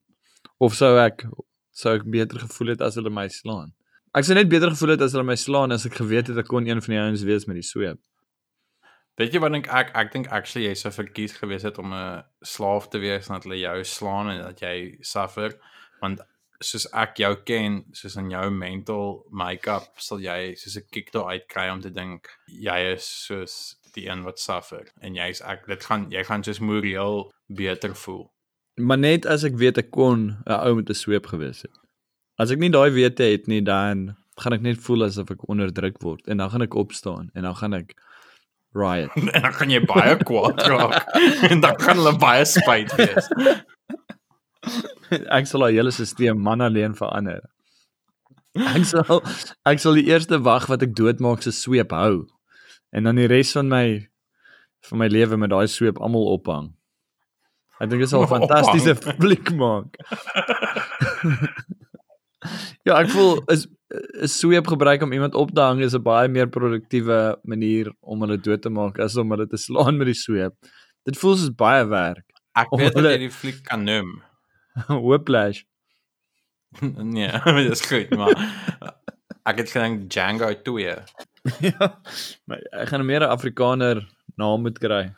Of sou ek sou ek beter gevoel het as hulle my slaan. Ek sou net beter gevoel het as hulle my slaan as ek geweet het ek kon een van die ouens wees met die sweep. Weet jy wat dink ek ek dink actually jy sou verkies gewees het om 'n slaaf te wees en dat hulle jou slaan en dat jy suffer want soos ek jou ken soos in jou mental make-up sal jy soos 'n kick daar uit kry om te dink jy is soos die een wat suffer en jy's ek dit gaan jy gaan soos moreel beter voel. Maar net as ek weet ek kon 'n ou met 'n sweep gewees het. As ek nie daai wete het nie dan gaan ek net voel asof ek onderdruk word en dan gaan ek opstaan en dan gaan ek riot. En dan gaan jy baie kwaad raak. en dan gaan hulle baie spyt wees. ek sal daai hele stelsel man alleen verander. Ek sal ek sal die eerste wag wat ek doodmaak se sweep hou en dan die res van my van my lewe met daai sweep almal ophang. Ek dink dit sal 'n fantastiese fliek maak. ja, ek voel is 'n sweep gebruik om iemand op te hang is 'n baie meer produktiewe manier om hulle dood te maak as om hulle te slaan met die sweep. Dit voel soos baie werk. Ek weet dat hulle- jy die fliek kan noem. Whiplash. nee, dit is goed, maar ek het gedink Django 2. ja. Maar ek gaan meer 'n Afrikaner naam moet kry.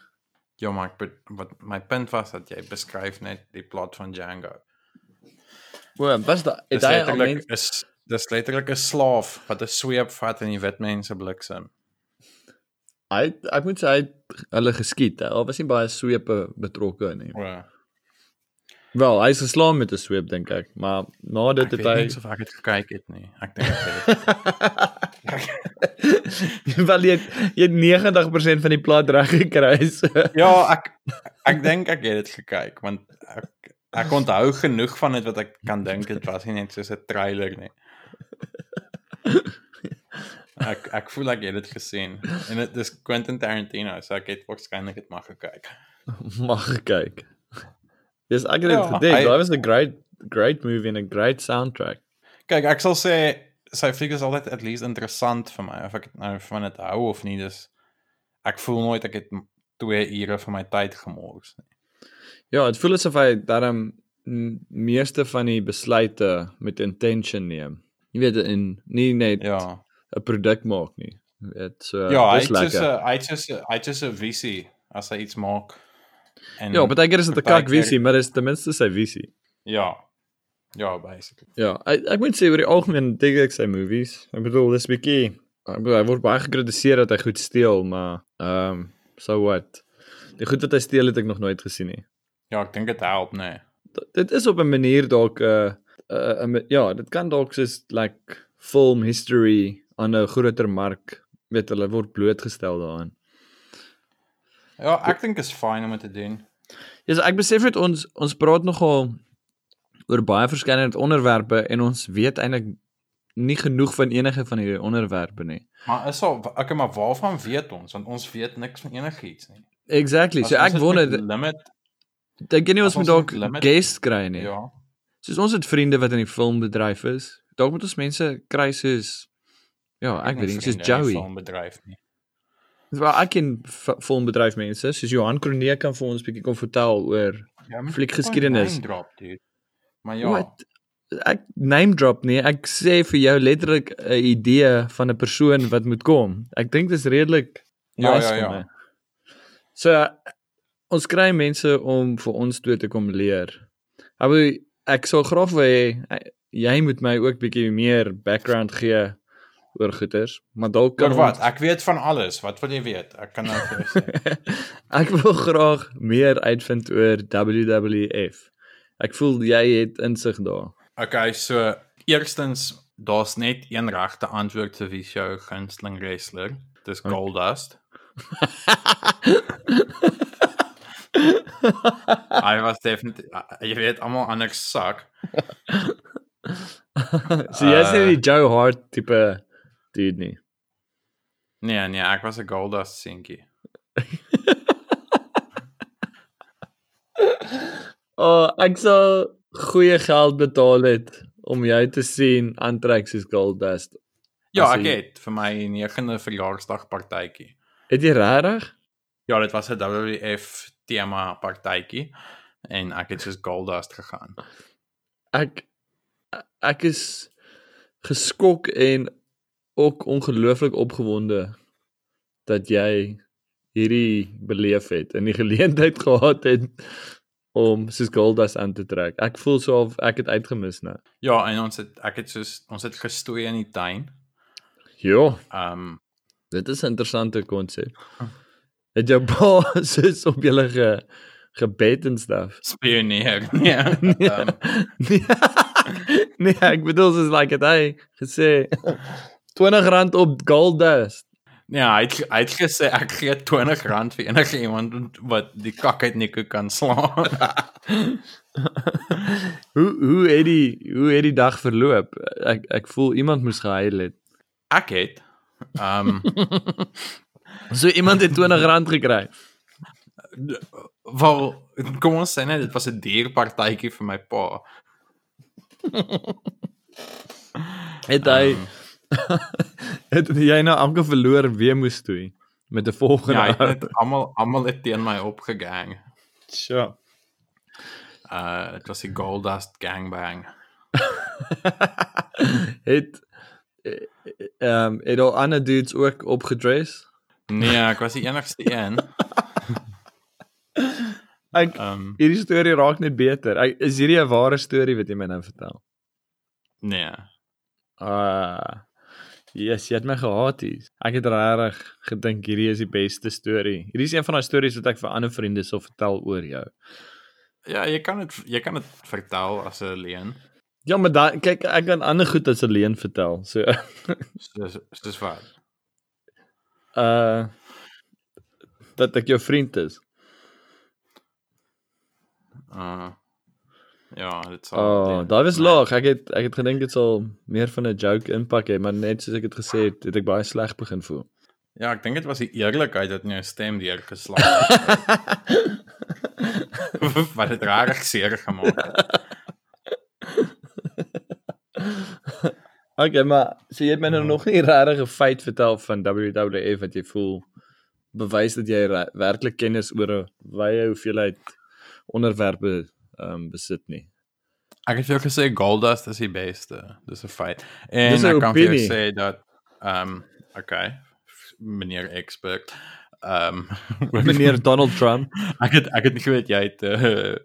Ja, maar ek wat my punt was dat jy beskryf net die plot van Django. O, was da het Dis hy al mens is dis letterlik 'n slaaf wat 'n sweep vat en die wit mense bliksem. hy ek moet sê hy hulle geskiet. Daar was nie baie swepe betrokke nie. O, Wel, hy is geslaan met 'n sweep dink ek, maar na dit Ek het weet hy nie of ek het gekyk het nie. Ek dink ek het wel jy jy het 90% van die plot reg gekry. So. Ja, ek ek dink ek het dit gekyk want ek ek onthou genoeg van dit wat ek kan dink dit was nie net soos 'n trailer nie. Ek ek voel ek het dit gesien en dit is Quentin Tarantino, so ek het waarskynlik dit mag gekyk. Mag kyk. Dis ek het dit Ja, gedink. Daai was 'n great great movie en 'n great soundtrack. Kyk, ek sal sê sy fliek is altyd at least interessant vir my of ek het nou van dit hou of nie, dis ek voel nooit ek het 2 ure van my tyd gemors nie. Ja, dit voel asof hy daarom meeste van die besluite met intention neem. Jy weet en nie net 'n Ja. produk maak nie. Jy weet so Ja, hy het. 'n hy het 'n- hy het soos 'n visie as hy iets maak. En Ja, baie keer is dit 'n partykeer- kak visie, maar dis ten minste sy visie. Ja. Ja, basically. Ja, ek ek moet sê oor die algemeen dink ek sy movies. Ek bedoel, dis 'n bietjie ek bedoel, hy word baie gekritiseer dat hy goed steel, maar ehm um, so what. Die goed wat hy steel het ek nog nooit gesien nie. Ja, ek dink dit help, nee. D- Dit is op 'n manier dalk 'n uh, uh, uh, ja, dit kan dalk soos like film history aan 'n groter mark weet hulle word blootgestel daaraan. Ja, ek dink is fyn om dit te doen. Ja, so ek besef net ons ons praat nogal oor baie verskillende onderwerpe en ons weet eintlik nie genoeg van enige van hierdie onderwerpe nie. Maar is al okay, maar waarvan weet ons? Want ons weet niks van enigiets nie. Exactly. As So ek dit wonder limit, dink jy nie ons moet dalk guests kry nie? ja. Soos ons het vriende wat in die filmbedryf is. Dalk moet ons mense kry soos ja, ek weet nie, soos Joey. nie. Wel ek ken f- filmbedryf mense, soos Johan Kronee kan vir ons bietjie kom vertel oor Ja, Fliekgeskiedenis. Drop, dude. Maar ja, Wat ek name drop nie. Ek sê vir jou letterlik 'n idee van 'n persoon wat moet kom. Ek dink dit is redelik Ja, nice ja, ja. my. So ons kry mense om vir ons toe te kom leer. Maar ek sou graag wil hê eh, jy moet my ook bietjie meer background gee oor goeters, maar dalk kan oor wat? ons- Ek weet van alles. Wat wil jy weet? Ek kan nou vir jou sê. ek wil graag meer uitvind oor WWF. Ek voel jy het insig daar. Okay, so eerstens daar's net een regte antwoord vir wie jou gunsteling wrestler. Dis Goldust. Hy was definitief jy weet almal anders sak. so jy's nie Uh, die Joe Hart tipe dude nie. Nee, nee, ek was 'n Goldust seentjie. Oh, ek sou goeie geld betaal het om jou te sien aantrek soos Goldust. Ja, ek jy- het vir my 9de verjaarsdag partytjie. Het jy regtig? Ja, dit was 'n WWF tema partytjie en ek het soos Goldust gegaan. Ek ek is geskok en ook ongelooflik opgewonde dat jy hierdie beleef het en die geleentheid gehad het om soos Goldust aan te trek. Ek voel so of ek het uitgemis nou. Ja, en ons het ek het soos ons het gestoei in die tuin. Ja, Ehm um, dit is 'n interessante konsep. Het jou pa soos op julle ge gebed en stuff. spioneer. Ja. Ehm Nee. Nee, ek bedoel soos like het hy gesê R20 op Gold Dust. Ja, hy het, hy het gesê ek gee 20 rand vir enige iemand wat die kak uit Nico kan slaan. Hoe hoe het die hoe het die dag verloop? Ek ek voel iemand moes gehuil het. ek het ehm So iemand het R20 gekry. wel kom ons sê net dit was 'n duur partytjie vir my pa. Het hy het jy nou amper verloor weer moes toe met 'n volgende. Ja, hy het almal almal het teen my opgegang. Sure. Uh dit was die Goldust gangbang. het eh, ehm um, het al ander dudes ook opgedress? Nee, ek was die enigste een. Ek Ehm hierdie storie raak net beter. Ek, is hierdie 'n ware storie wat jy my nou vertel? nee. Ah. Yes, jy het my gehaat hier. Ek het regtig gedink hierdie is die beste storie. Hierdie is een van daai stories wat ek vir ander vriende sal vertel oor jou. Ja, jy kan dit jy kan dit vertel as 'n leen. Ja, maar dan kyk ek kan ander goed as 'n leen vertel. So Soos soos wat. uh dat ek jou vriend is. Uh ja, dit sal Oh, daai was laag. Ek het ek het gedink dit sal meer van 'n joke impak hê, maar net soos ek dit gesê het, het ek baie sleg begin voel. Ja, ek dink dit was die eerlikheid wat in jou stem deurgeslaan het. wat dit rarig seer gemaak het. Okay, maar so jy het my nou nog nie regtig 'n feit vertel van WWF wat jy voel bewys dat jy werklik kennis oor 'n wye hoeveelheid onderwerpe um, besit nie. Ek het vir jou gesê Goldust is die beste. Dis 'n feit. En Dis ek kan vir jou opinie. sê dat ehm um, okay, meneer expert. Ehm um, Meneer Donald Trump. ek het ek het nie geweet jy het uh,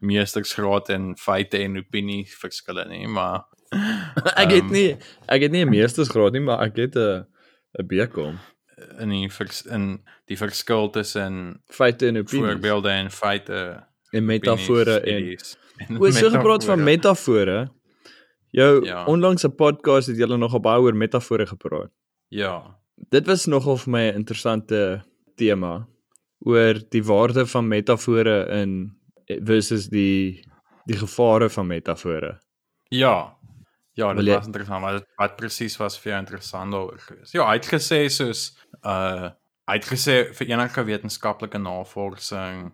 meestersgraad in feite en opinie verskille nie, maar ek het Ehm. nie ek het nie 'n meestersgraad nie, maar ek het 'n 'n BCom. in die vers, in die verskil tussen Feite en opinies voorbeelde en feite en metafore en studies O, so gepraat van metafore. Jou ja. Ja. onlangse podcast het julle nogal baie oor metafore gepraat. Ja. Dit was nogal vir my 'n interessante tema oor die waarde van metafore in versus die die gevare van metafore. Ja. Ja, dit jy- was interessant, maar dit- wat presies was vir jou interessant daaroor geweest? Ja, hy het gesê soos uh hy het gesê vir enige wetenskaplike navorsing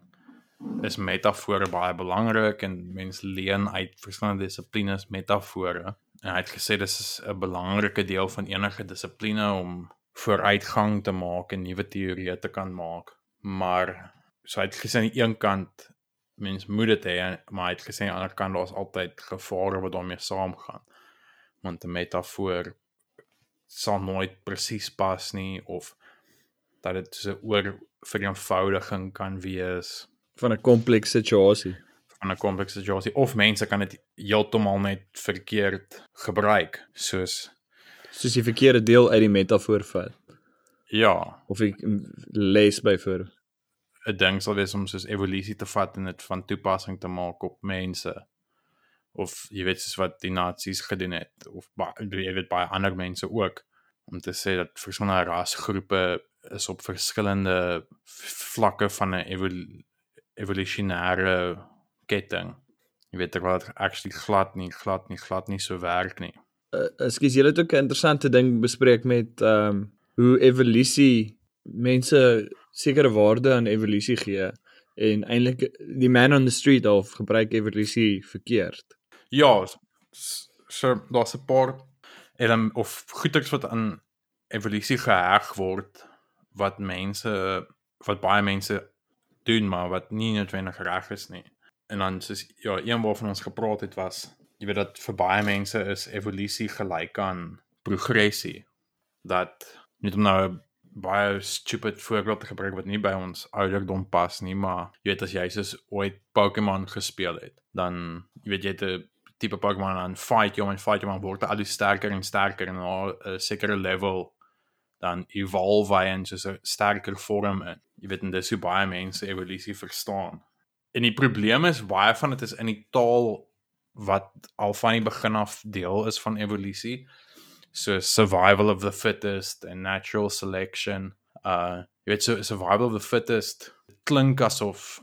is metafore baie belangrik en mense leen uit verskillende dissiplines metafore. En hy het gesê dis is 'n belangrike deel van enige dissipline om vooruitgang te maak en nuwe teorieë te kan maak. Maar so hy het gesê aan die een kant mens moet dit hê, maar hy het gesê aan die ander kant daar's altyd gevare wat daarmee saamgaan. Want 'n metafoor sal nooit presies pas nie of dat dit so 'n oor vereenvoudiging kan wees van 'n komplekse situasie. van 'n komplekse situasie of mense kan dit heeltemal net verkeerd gebruik soos Soos die verkeerde deel uit die metafoor vat ja of ek lees byvoorbeeld. 'n ding sal wees om soos evolusie te vat en dit van toepassing te maak op mense of jy weet soos wat die nasies gedoen het of jy weet baie ander mense ook om te sê dat verskillende rasgroepe is op verskillende vlakke van 'n evol evolusionêre ketting. Jy weet terwyl dit actually glad nie glad nie glad nie so werk nie. Uh, Ekskuus, julle het ook 'n interessante ding bespreek met ehm um, hoe evolusie mense sekere waarde aan evolusie gee en eintlik die man on the street of gebruik evolusie verkeerd. Ja, so daar's 'n paar elem of goeders wat aan evolusie geheg word wat mense wat baie mense doen maar wat nie noodwendig reg is nie. En dan soos ja, een waarvan ons gepraat het was jy weet dat vir baie mense is evolusie gelyk aan progressie. Dat net om nou 'n baie stupid voorbeeld te gebruik wat nie by ons ouderdom pas nie, maar jy weet as jy soos ooit Pokémon gespeel het, dan jy weet jy het 'n tipe Pokémon aan fight jou en fight jou maar word hy al hoe sterker en sterker en na 'n sekere level dan evolve hy in soos 'n sterker vorm in. Jy weet en dis hoe baie mense evolusie verstaan. En die probleem is baie van dit is in die taal wat al van die begin af deel is van evolusie. So survival of the fittest en natural selection. Uh jy weet so survival of the fittest klink asof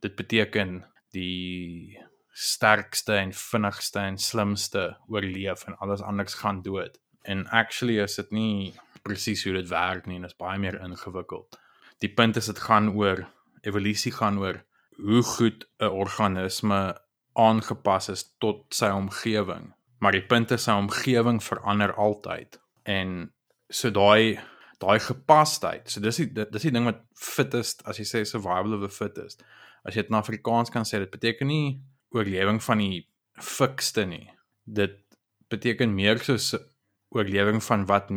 dit beteken die sterkste en vinnigste en slimste oorleef en alles anders gaan dood. En actually is dit nie presies hoe dit werk nie, dit is baie meer ingewikkeld. Die punt is dit gaan oor evolusie gaan oor hoe goed 'n organisme aangepas is tot sy omgewing. Maar die punt is sy omgewing verander altyd. En so daai daai gepasheid. So dis die dis die ding wat fittest as jy sê survival of the fittest. As jy dit in Afrikaans kan sê, dit beteken nie oorlewing van die fikste nie. Dit beteken meer soos oorlewing van wat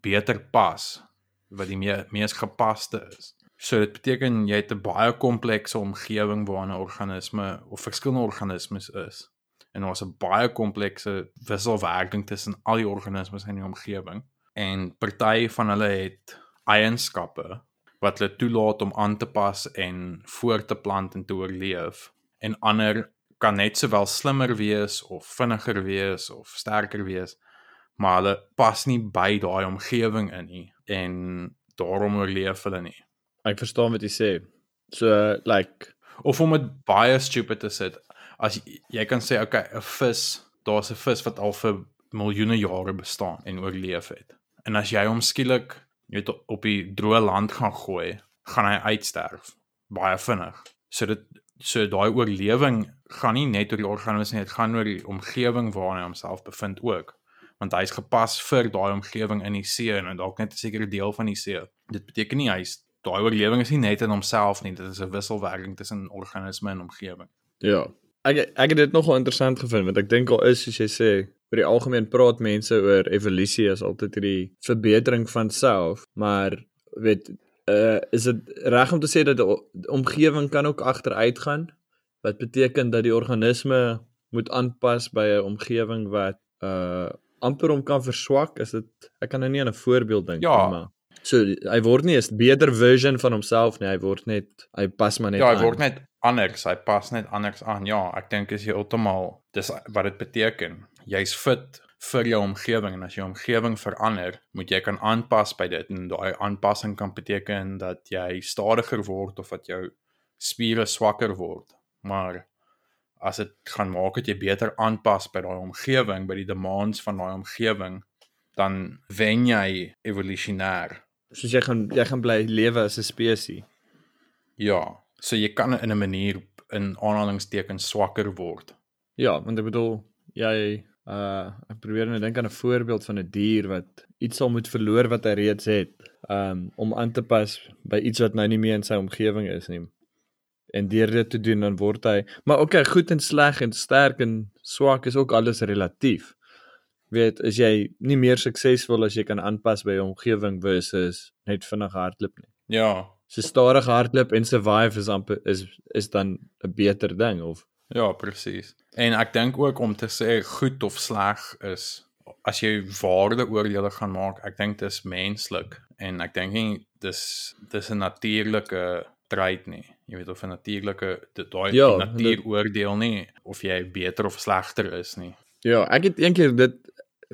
beter pas, wat die mees gepaste is. So dit beteken jy het 'n baie komplekse omgewing waarin 'n organisme of verskillende organismes is. En daar's 'n baie komplekse wisselwerking tussen al die organismes in die omgewing. En party van hulle het eienskappe wat hulle toelaat om aan te pas en voort te plant en te oorleef. En ander kan net sowel slimmer wees of vinniger wees of sterker wees, maar hulle pas nie by daai omgewing in nie en daarom oorleef hulle nie. Ek verstaan wat jy sê. So like Of om dit baie stupid te sit, as jy, jy kan sê okay, 'n vis, daar's 'n vis wat al vir miljoene jare bestaan en oorleef het. En as jy hom skielik net op die droë land gaan gooi, gaan hy uitsterf baie vinnig. So dit so daai oorlewing gaan nie net oor die organisme nie, dit gaan oor die omgewing waarin hy homself bevind ook. Want hy's gepas vir daai omgewing in die see en dalk net 'n sekere deel van die see. Dit beteken nie hy's daai oorlewing is nie net in homself nie, dit is 'n wisselwerking tussen organisme en omgewing. Ja. Ek ek het dit nogal interessant gevind want ek dink al is soos jy sê, oor die algemeen praat mense oor evolusie as altyd hierdie verbetering van self, maar weet uh is dit reg om te sê dat die omgewing kan ook agteruit gaan? Wat beteken dat die organisme moet aanpas by 'n omgewing wat uh amper hom kan verswak? Is dit ek kan nou nie aan 'n voorbeeld dink Ja. nie, maar so hy word nie 'n beter version van homself nie, hy word net hy pas maar net Ja, hy aan. word net anders, hy pas net anders aan. Ja, ek dink is heeltemal dis wat dit beteken. Jy's fit vir jou omgewing en as jou omgewing verander, moet jy kan aanpas by dit en daai aanpassing kan beteken dat jy stadiger word of dat jou spiere swakker word. Maar as dit gaan maak dat jy beter aanpas by daai omgewing, by die demands van daai omgewing, dan wen jy evolusionêr. soos jy gaan jy gaan bly lewe as 'n spesies. Ja, so jy kan in 'n manier in aanhalingstekens swakker word. Ja, want ek bedoel jy uh ek probeer nou dink aan 'n voorbeeld van 'n dier wat iets sal moet verloor wat hy reeds het, um om aan te pas by iets wat nou nie meer in sy omgewing is nie. En deur dit te doen dan word hy maar okay, goed en sleg en sterk en swak is ook alles relatief. Weet, is jy nie meer suksesvol as jy kan aanpas by jou omgewing versus net vinnig hardloop nie. Ja, So stadig hardloop en survive is amper is is dan 'n beter ding of Ja, presies. En ek dink ook om te sê goed of sleg is as jy waardeoordeele gaan maak, ek dink dis menslik en ek dink nie dis dis 'n natuurlike treit nie. Jy weet of 'n natuurlike daai Ja, ja, natuur oordeel nie of jy beter of slegter is nie. Ja, ek het eendag dit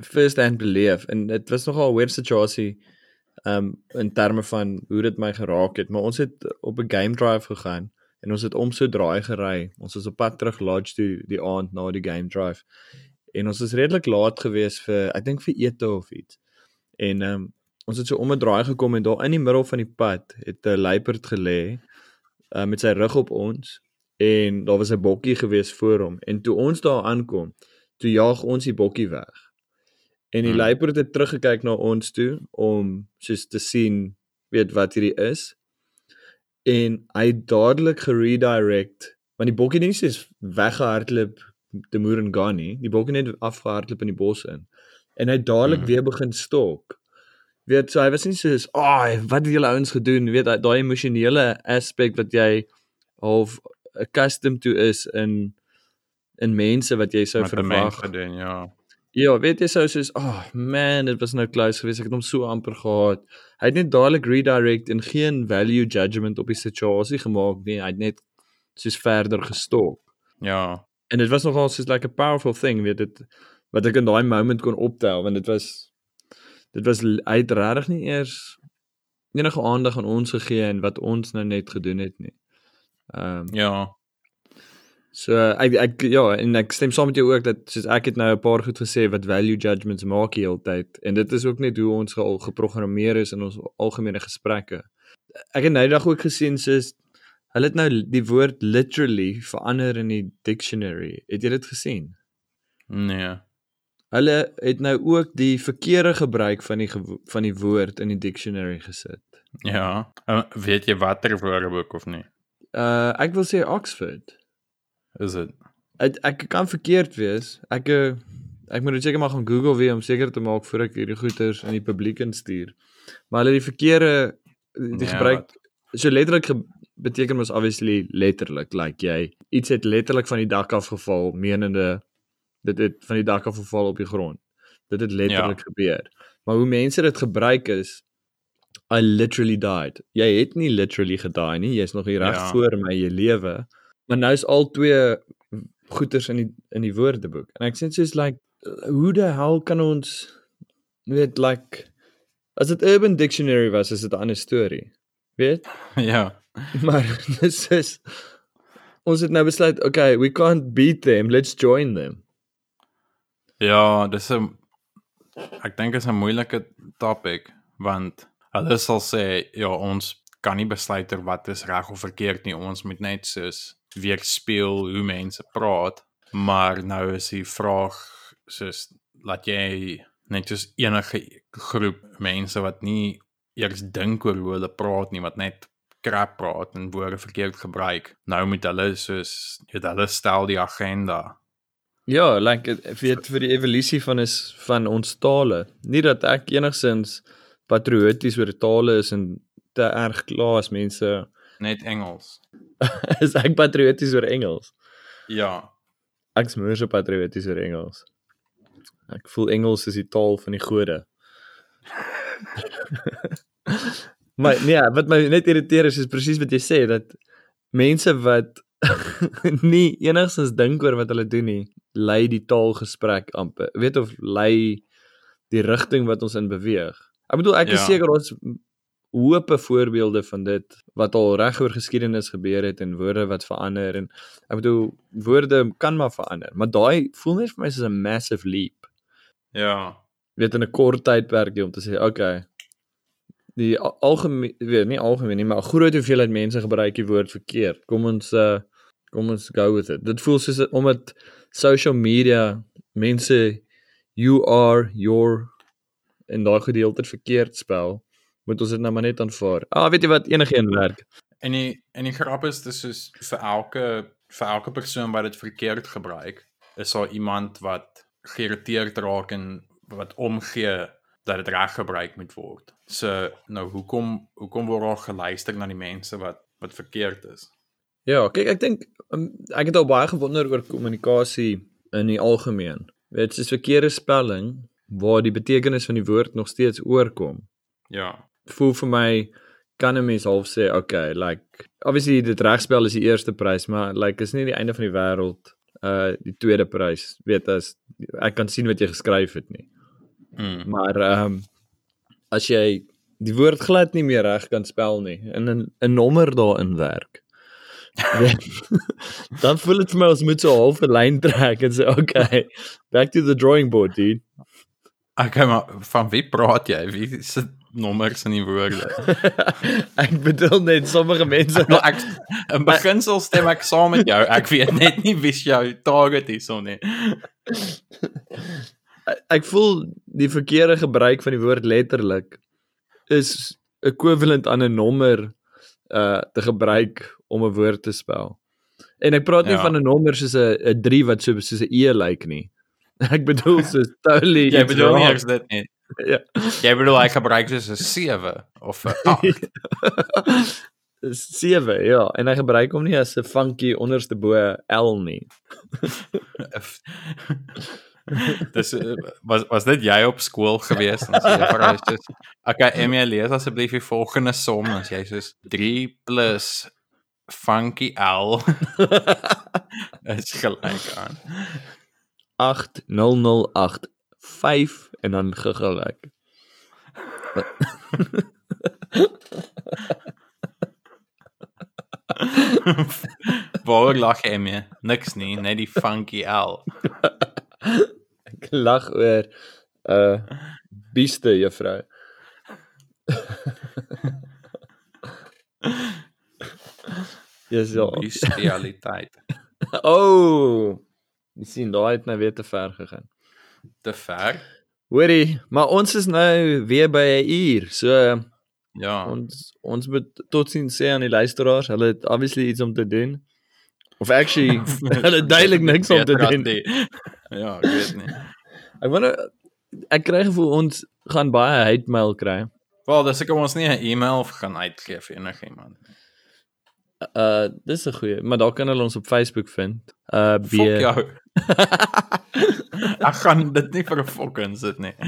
first hand beleef en dit was nogal 'n weird situasie um in terme van hoe dit my geraak het, maar ons het op 'n game drive gegaan en ons het om so draai gery. Ons was op pad terug lodge toe die aand na die game drive. En ons is redelik laat gewees vir ek dink vir ete of iets. En um ons het so om 'n draai gekom en daar in die middel van die pad het 'n luiperd gelê uh, met sy rug op ons en daar was 'n bokkie gewees voor hom en toe ons daar aankom toe jaag ons die bokkie weg. En die Hmm. luiperd het teruggekyk na ons toe om soos te sien weet wat hierdie is. En hy het dadelik geredirect want die bokkie het nie soos weggehardloop te Murungani, die bokkie het net afgehardloop in die bos in. En hy het dadelik Hmm. weer begin stalk. Weet so hy was nie soos, "Ag, oh, wat het julle ouens gedoen?" Weet daai daai emosionele aspek wat jy half accustomed to is in in mense wat jy sou verwag. gedoen, ja. Ja, weet jy sou soos, "Ag, oh, man, dit was nou close geweest. Ek het hom so amper gehad." Hy het net dadelik redirect en geen value judgment op die situasie gemaak nie. Hy het net soos verder gestalk. Ja. En dit was nogal soos like a powerful thing, weet dit wat ek in daai moment kon optel want dit was dit was hy het regtig nie eers enige aandag aan ons gegee en wat ons nou net gedoen het nie. Ehm um, Ja. so ek ek ja, en ek stem saam met jou ook dat soos ek het nou 'n paar goed gesê wat value judgments maak die hele tyd en dit is ook net hoe ons al geprogrammeer is in ons algemene gesprekke. Ek het nou dag ook gesien soos hulle het nou die woord literally verander in die dictionary. Het jy dit gesien? Nee. Hulle het nou ook die verkeerde gebruik van die van die woord in die dictionary gesit. Ja. Weet jy watter woordeboek of nie? Uh ek wil sê Oxford. Is dit? Ek ek kan verkeerd wees. Ek uh, ek moet dit seker maar gaan Google weer om seker te maak voor ek hierdie goeters in die publiek instuur. Maar hulle die verkeerde die Nee, gebruik wat? so letterlik ge, beteken mos obviously letterlik like jy iets het letterlik van die dak af geval menende dit het van die dak af geval op die grond. Dit het letterlik ja. gebeur. Maar hoe mense dit gebruik is I literally died. Jy het nie literally gedaai nie. Jy's nog hier reg Ja. voor my jy lewe. Maar nou is al twee goeters in die in die woordeboek. En ek sê soos like hoe die hel kan ons weet like as dit Urban Dictionary was, is dit 'n ander storie. Weet? ja. Maar dis is ons het nou besluit, okay, we can't beat them, let's join them. Ja, dis 'n ek dink is 'n moeilike topic want hulle sal sê ja, ons kan nie besluit oor wat is reg of verkeerd nie. Ons moet net soos weerspieël hoe mense praat. Maar nou is die vraag soos laat jy net soos enige groep mense wat nie eers dink oor hoe hulle praat nie, wat net krap praat en woorde verkeerd gebruik. Nou moet hulle soos jy hulle stel die agenda. Ja, like weet vir die evolusie van is van ons tale. Nie dat ek enigsins patrioties oor tale is en te erg kla as mense Net Engels. is ek patrioties oor Engels. Ja. Ek's meer so patrioties oor Engels. Ek voel Engels is die taal van die gode. maar nee, wat my net irriteer is is presies wat jy sê dat mense wat nie enigstens dink oor wat hulle doen nie, lei die taalgesprek amper. Weet of lei die rigting wat ons in beweeg. Ek bedoel ek ja. is seker ons hoope voorbeelde van dit wat al reg oor geskiedenis gebeur het en woorde wat verander en ek bedoel woorde kan maar verander, maar daai voel net vir my soos 'n massive leap. Ja. Weet in 'n kort tydperk om te sê, okay. Die al- algemeen weet nie algemeen nie, maar groot hoeveelheid mense gebruik die woord verkeerd. Kom ons uh kom ons go with it. Dit voel soos omdat social media mense you are your en daai gedeelte verkeerd spel, moet ons dit nou maar net aanvaar. Ah, weet jy wat enigeen werk. En die en die grap is dis soos vir elke vir elke persoon wat dit verkeerd gebruik, is daar iemand wat geïrriteerd raak en wat omgee dat dit reg gebruik moet word. So nou hoekom hoekom word daar geluister na die mense wat wat verkeerd is? Ja, kyk ek dink um, ek het al baie gewonder oor kommunikasie in die algemeen. Weet dis verkeerde spelling waar die betekenis van die woord nog steeds oorkom. Ja. Voel vir my kan 'n mens half sê, okay, like obviously dit regspel is die eerste prys, maar like is nie die einde van die wêreld uh die tweede prys. Weet as ek kan sien wat jy geskryf het nie. Mm. Maar ehm um, as jy die woord glad nie meer reg kan spel nie en 'n 'n nommer daarin werk. dan voel dit vir my ons moet so half 'n lyn trek en sê okay, back to the drawing board, dude. Okay, maar van wie praat jy? Wie sit nommers in die woorde? ek bedoel net sommige mense Nou ek in beginsel stem ek saam met jou. Ek weet net nie wie jou target is of nie. ek voel die verkeerde gebruik van die woord letterlik is equivalent aan 'n nommer uh te gebruik om 'n woord te spel. En ek praat nie Ja. van 'n nommer soos 'n 'n 3 wat so soos 'n E lyk nie. Ek bedoel soos totally Jy iets bedoel nie eers dit nie. Ja. Jy bedoel hy gebruik soos 'n 7 of 'n 8. 7, ja, en hy gebruik hom nie as 'n funky onderste bo L nie. Dis eh, was was dit jy op skool gewees en sê vir hy is okay Emmy lees asseblief die volgende som en jy soos 3 plus funky L is gelyk aan. 8008 5 en dan gegelyk. Waaroor lag jy mee? Niks nie, net die funky L. Ek lag oor 'n uh, bieste juffrou. Dis ja. Bestialiteit. Oh. Jy sien daai het nou weer te ver gegaan. Te ver. Hoorie, maar ons is nou weer by 'n uur. So Ja. ons ons moet totsiens sê aan die luisteraars, hulle het obviously iets om te doen. Of actually, hulle het duidelik niks om te doen. die- Ja, ek weet nie. Ek wonder ek kry gevoel ons gaan baie hate mail kry. Wel, dis ek ons nie 'n e-mail gaan uitgee vir enigiemand. Uh dis 'n goeie, maar daar kan hulle ons op Facebook vind. Uh B Fok jou. ek gaan dit nie vir 'n fucking sit nie.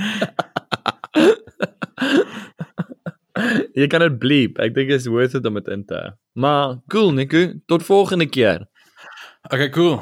Jy kan dit bleep. Ek dink is worth it om dit in te hou. Maar cool Nico, tot volgende keer. Okay, cool.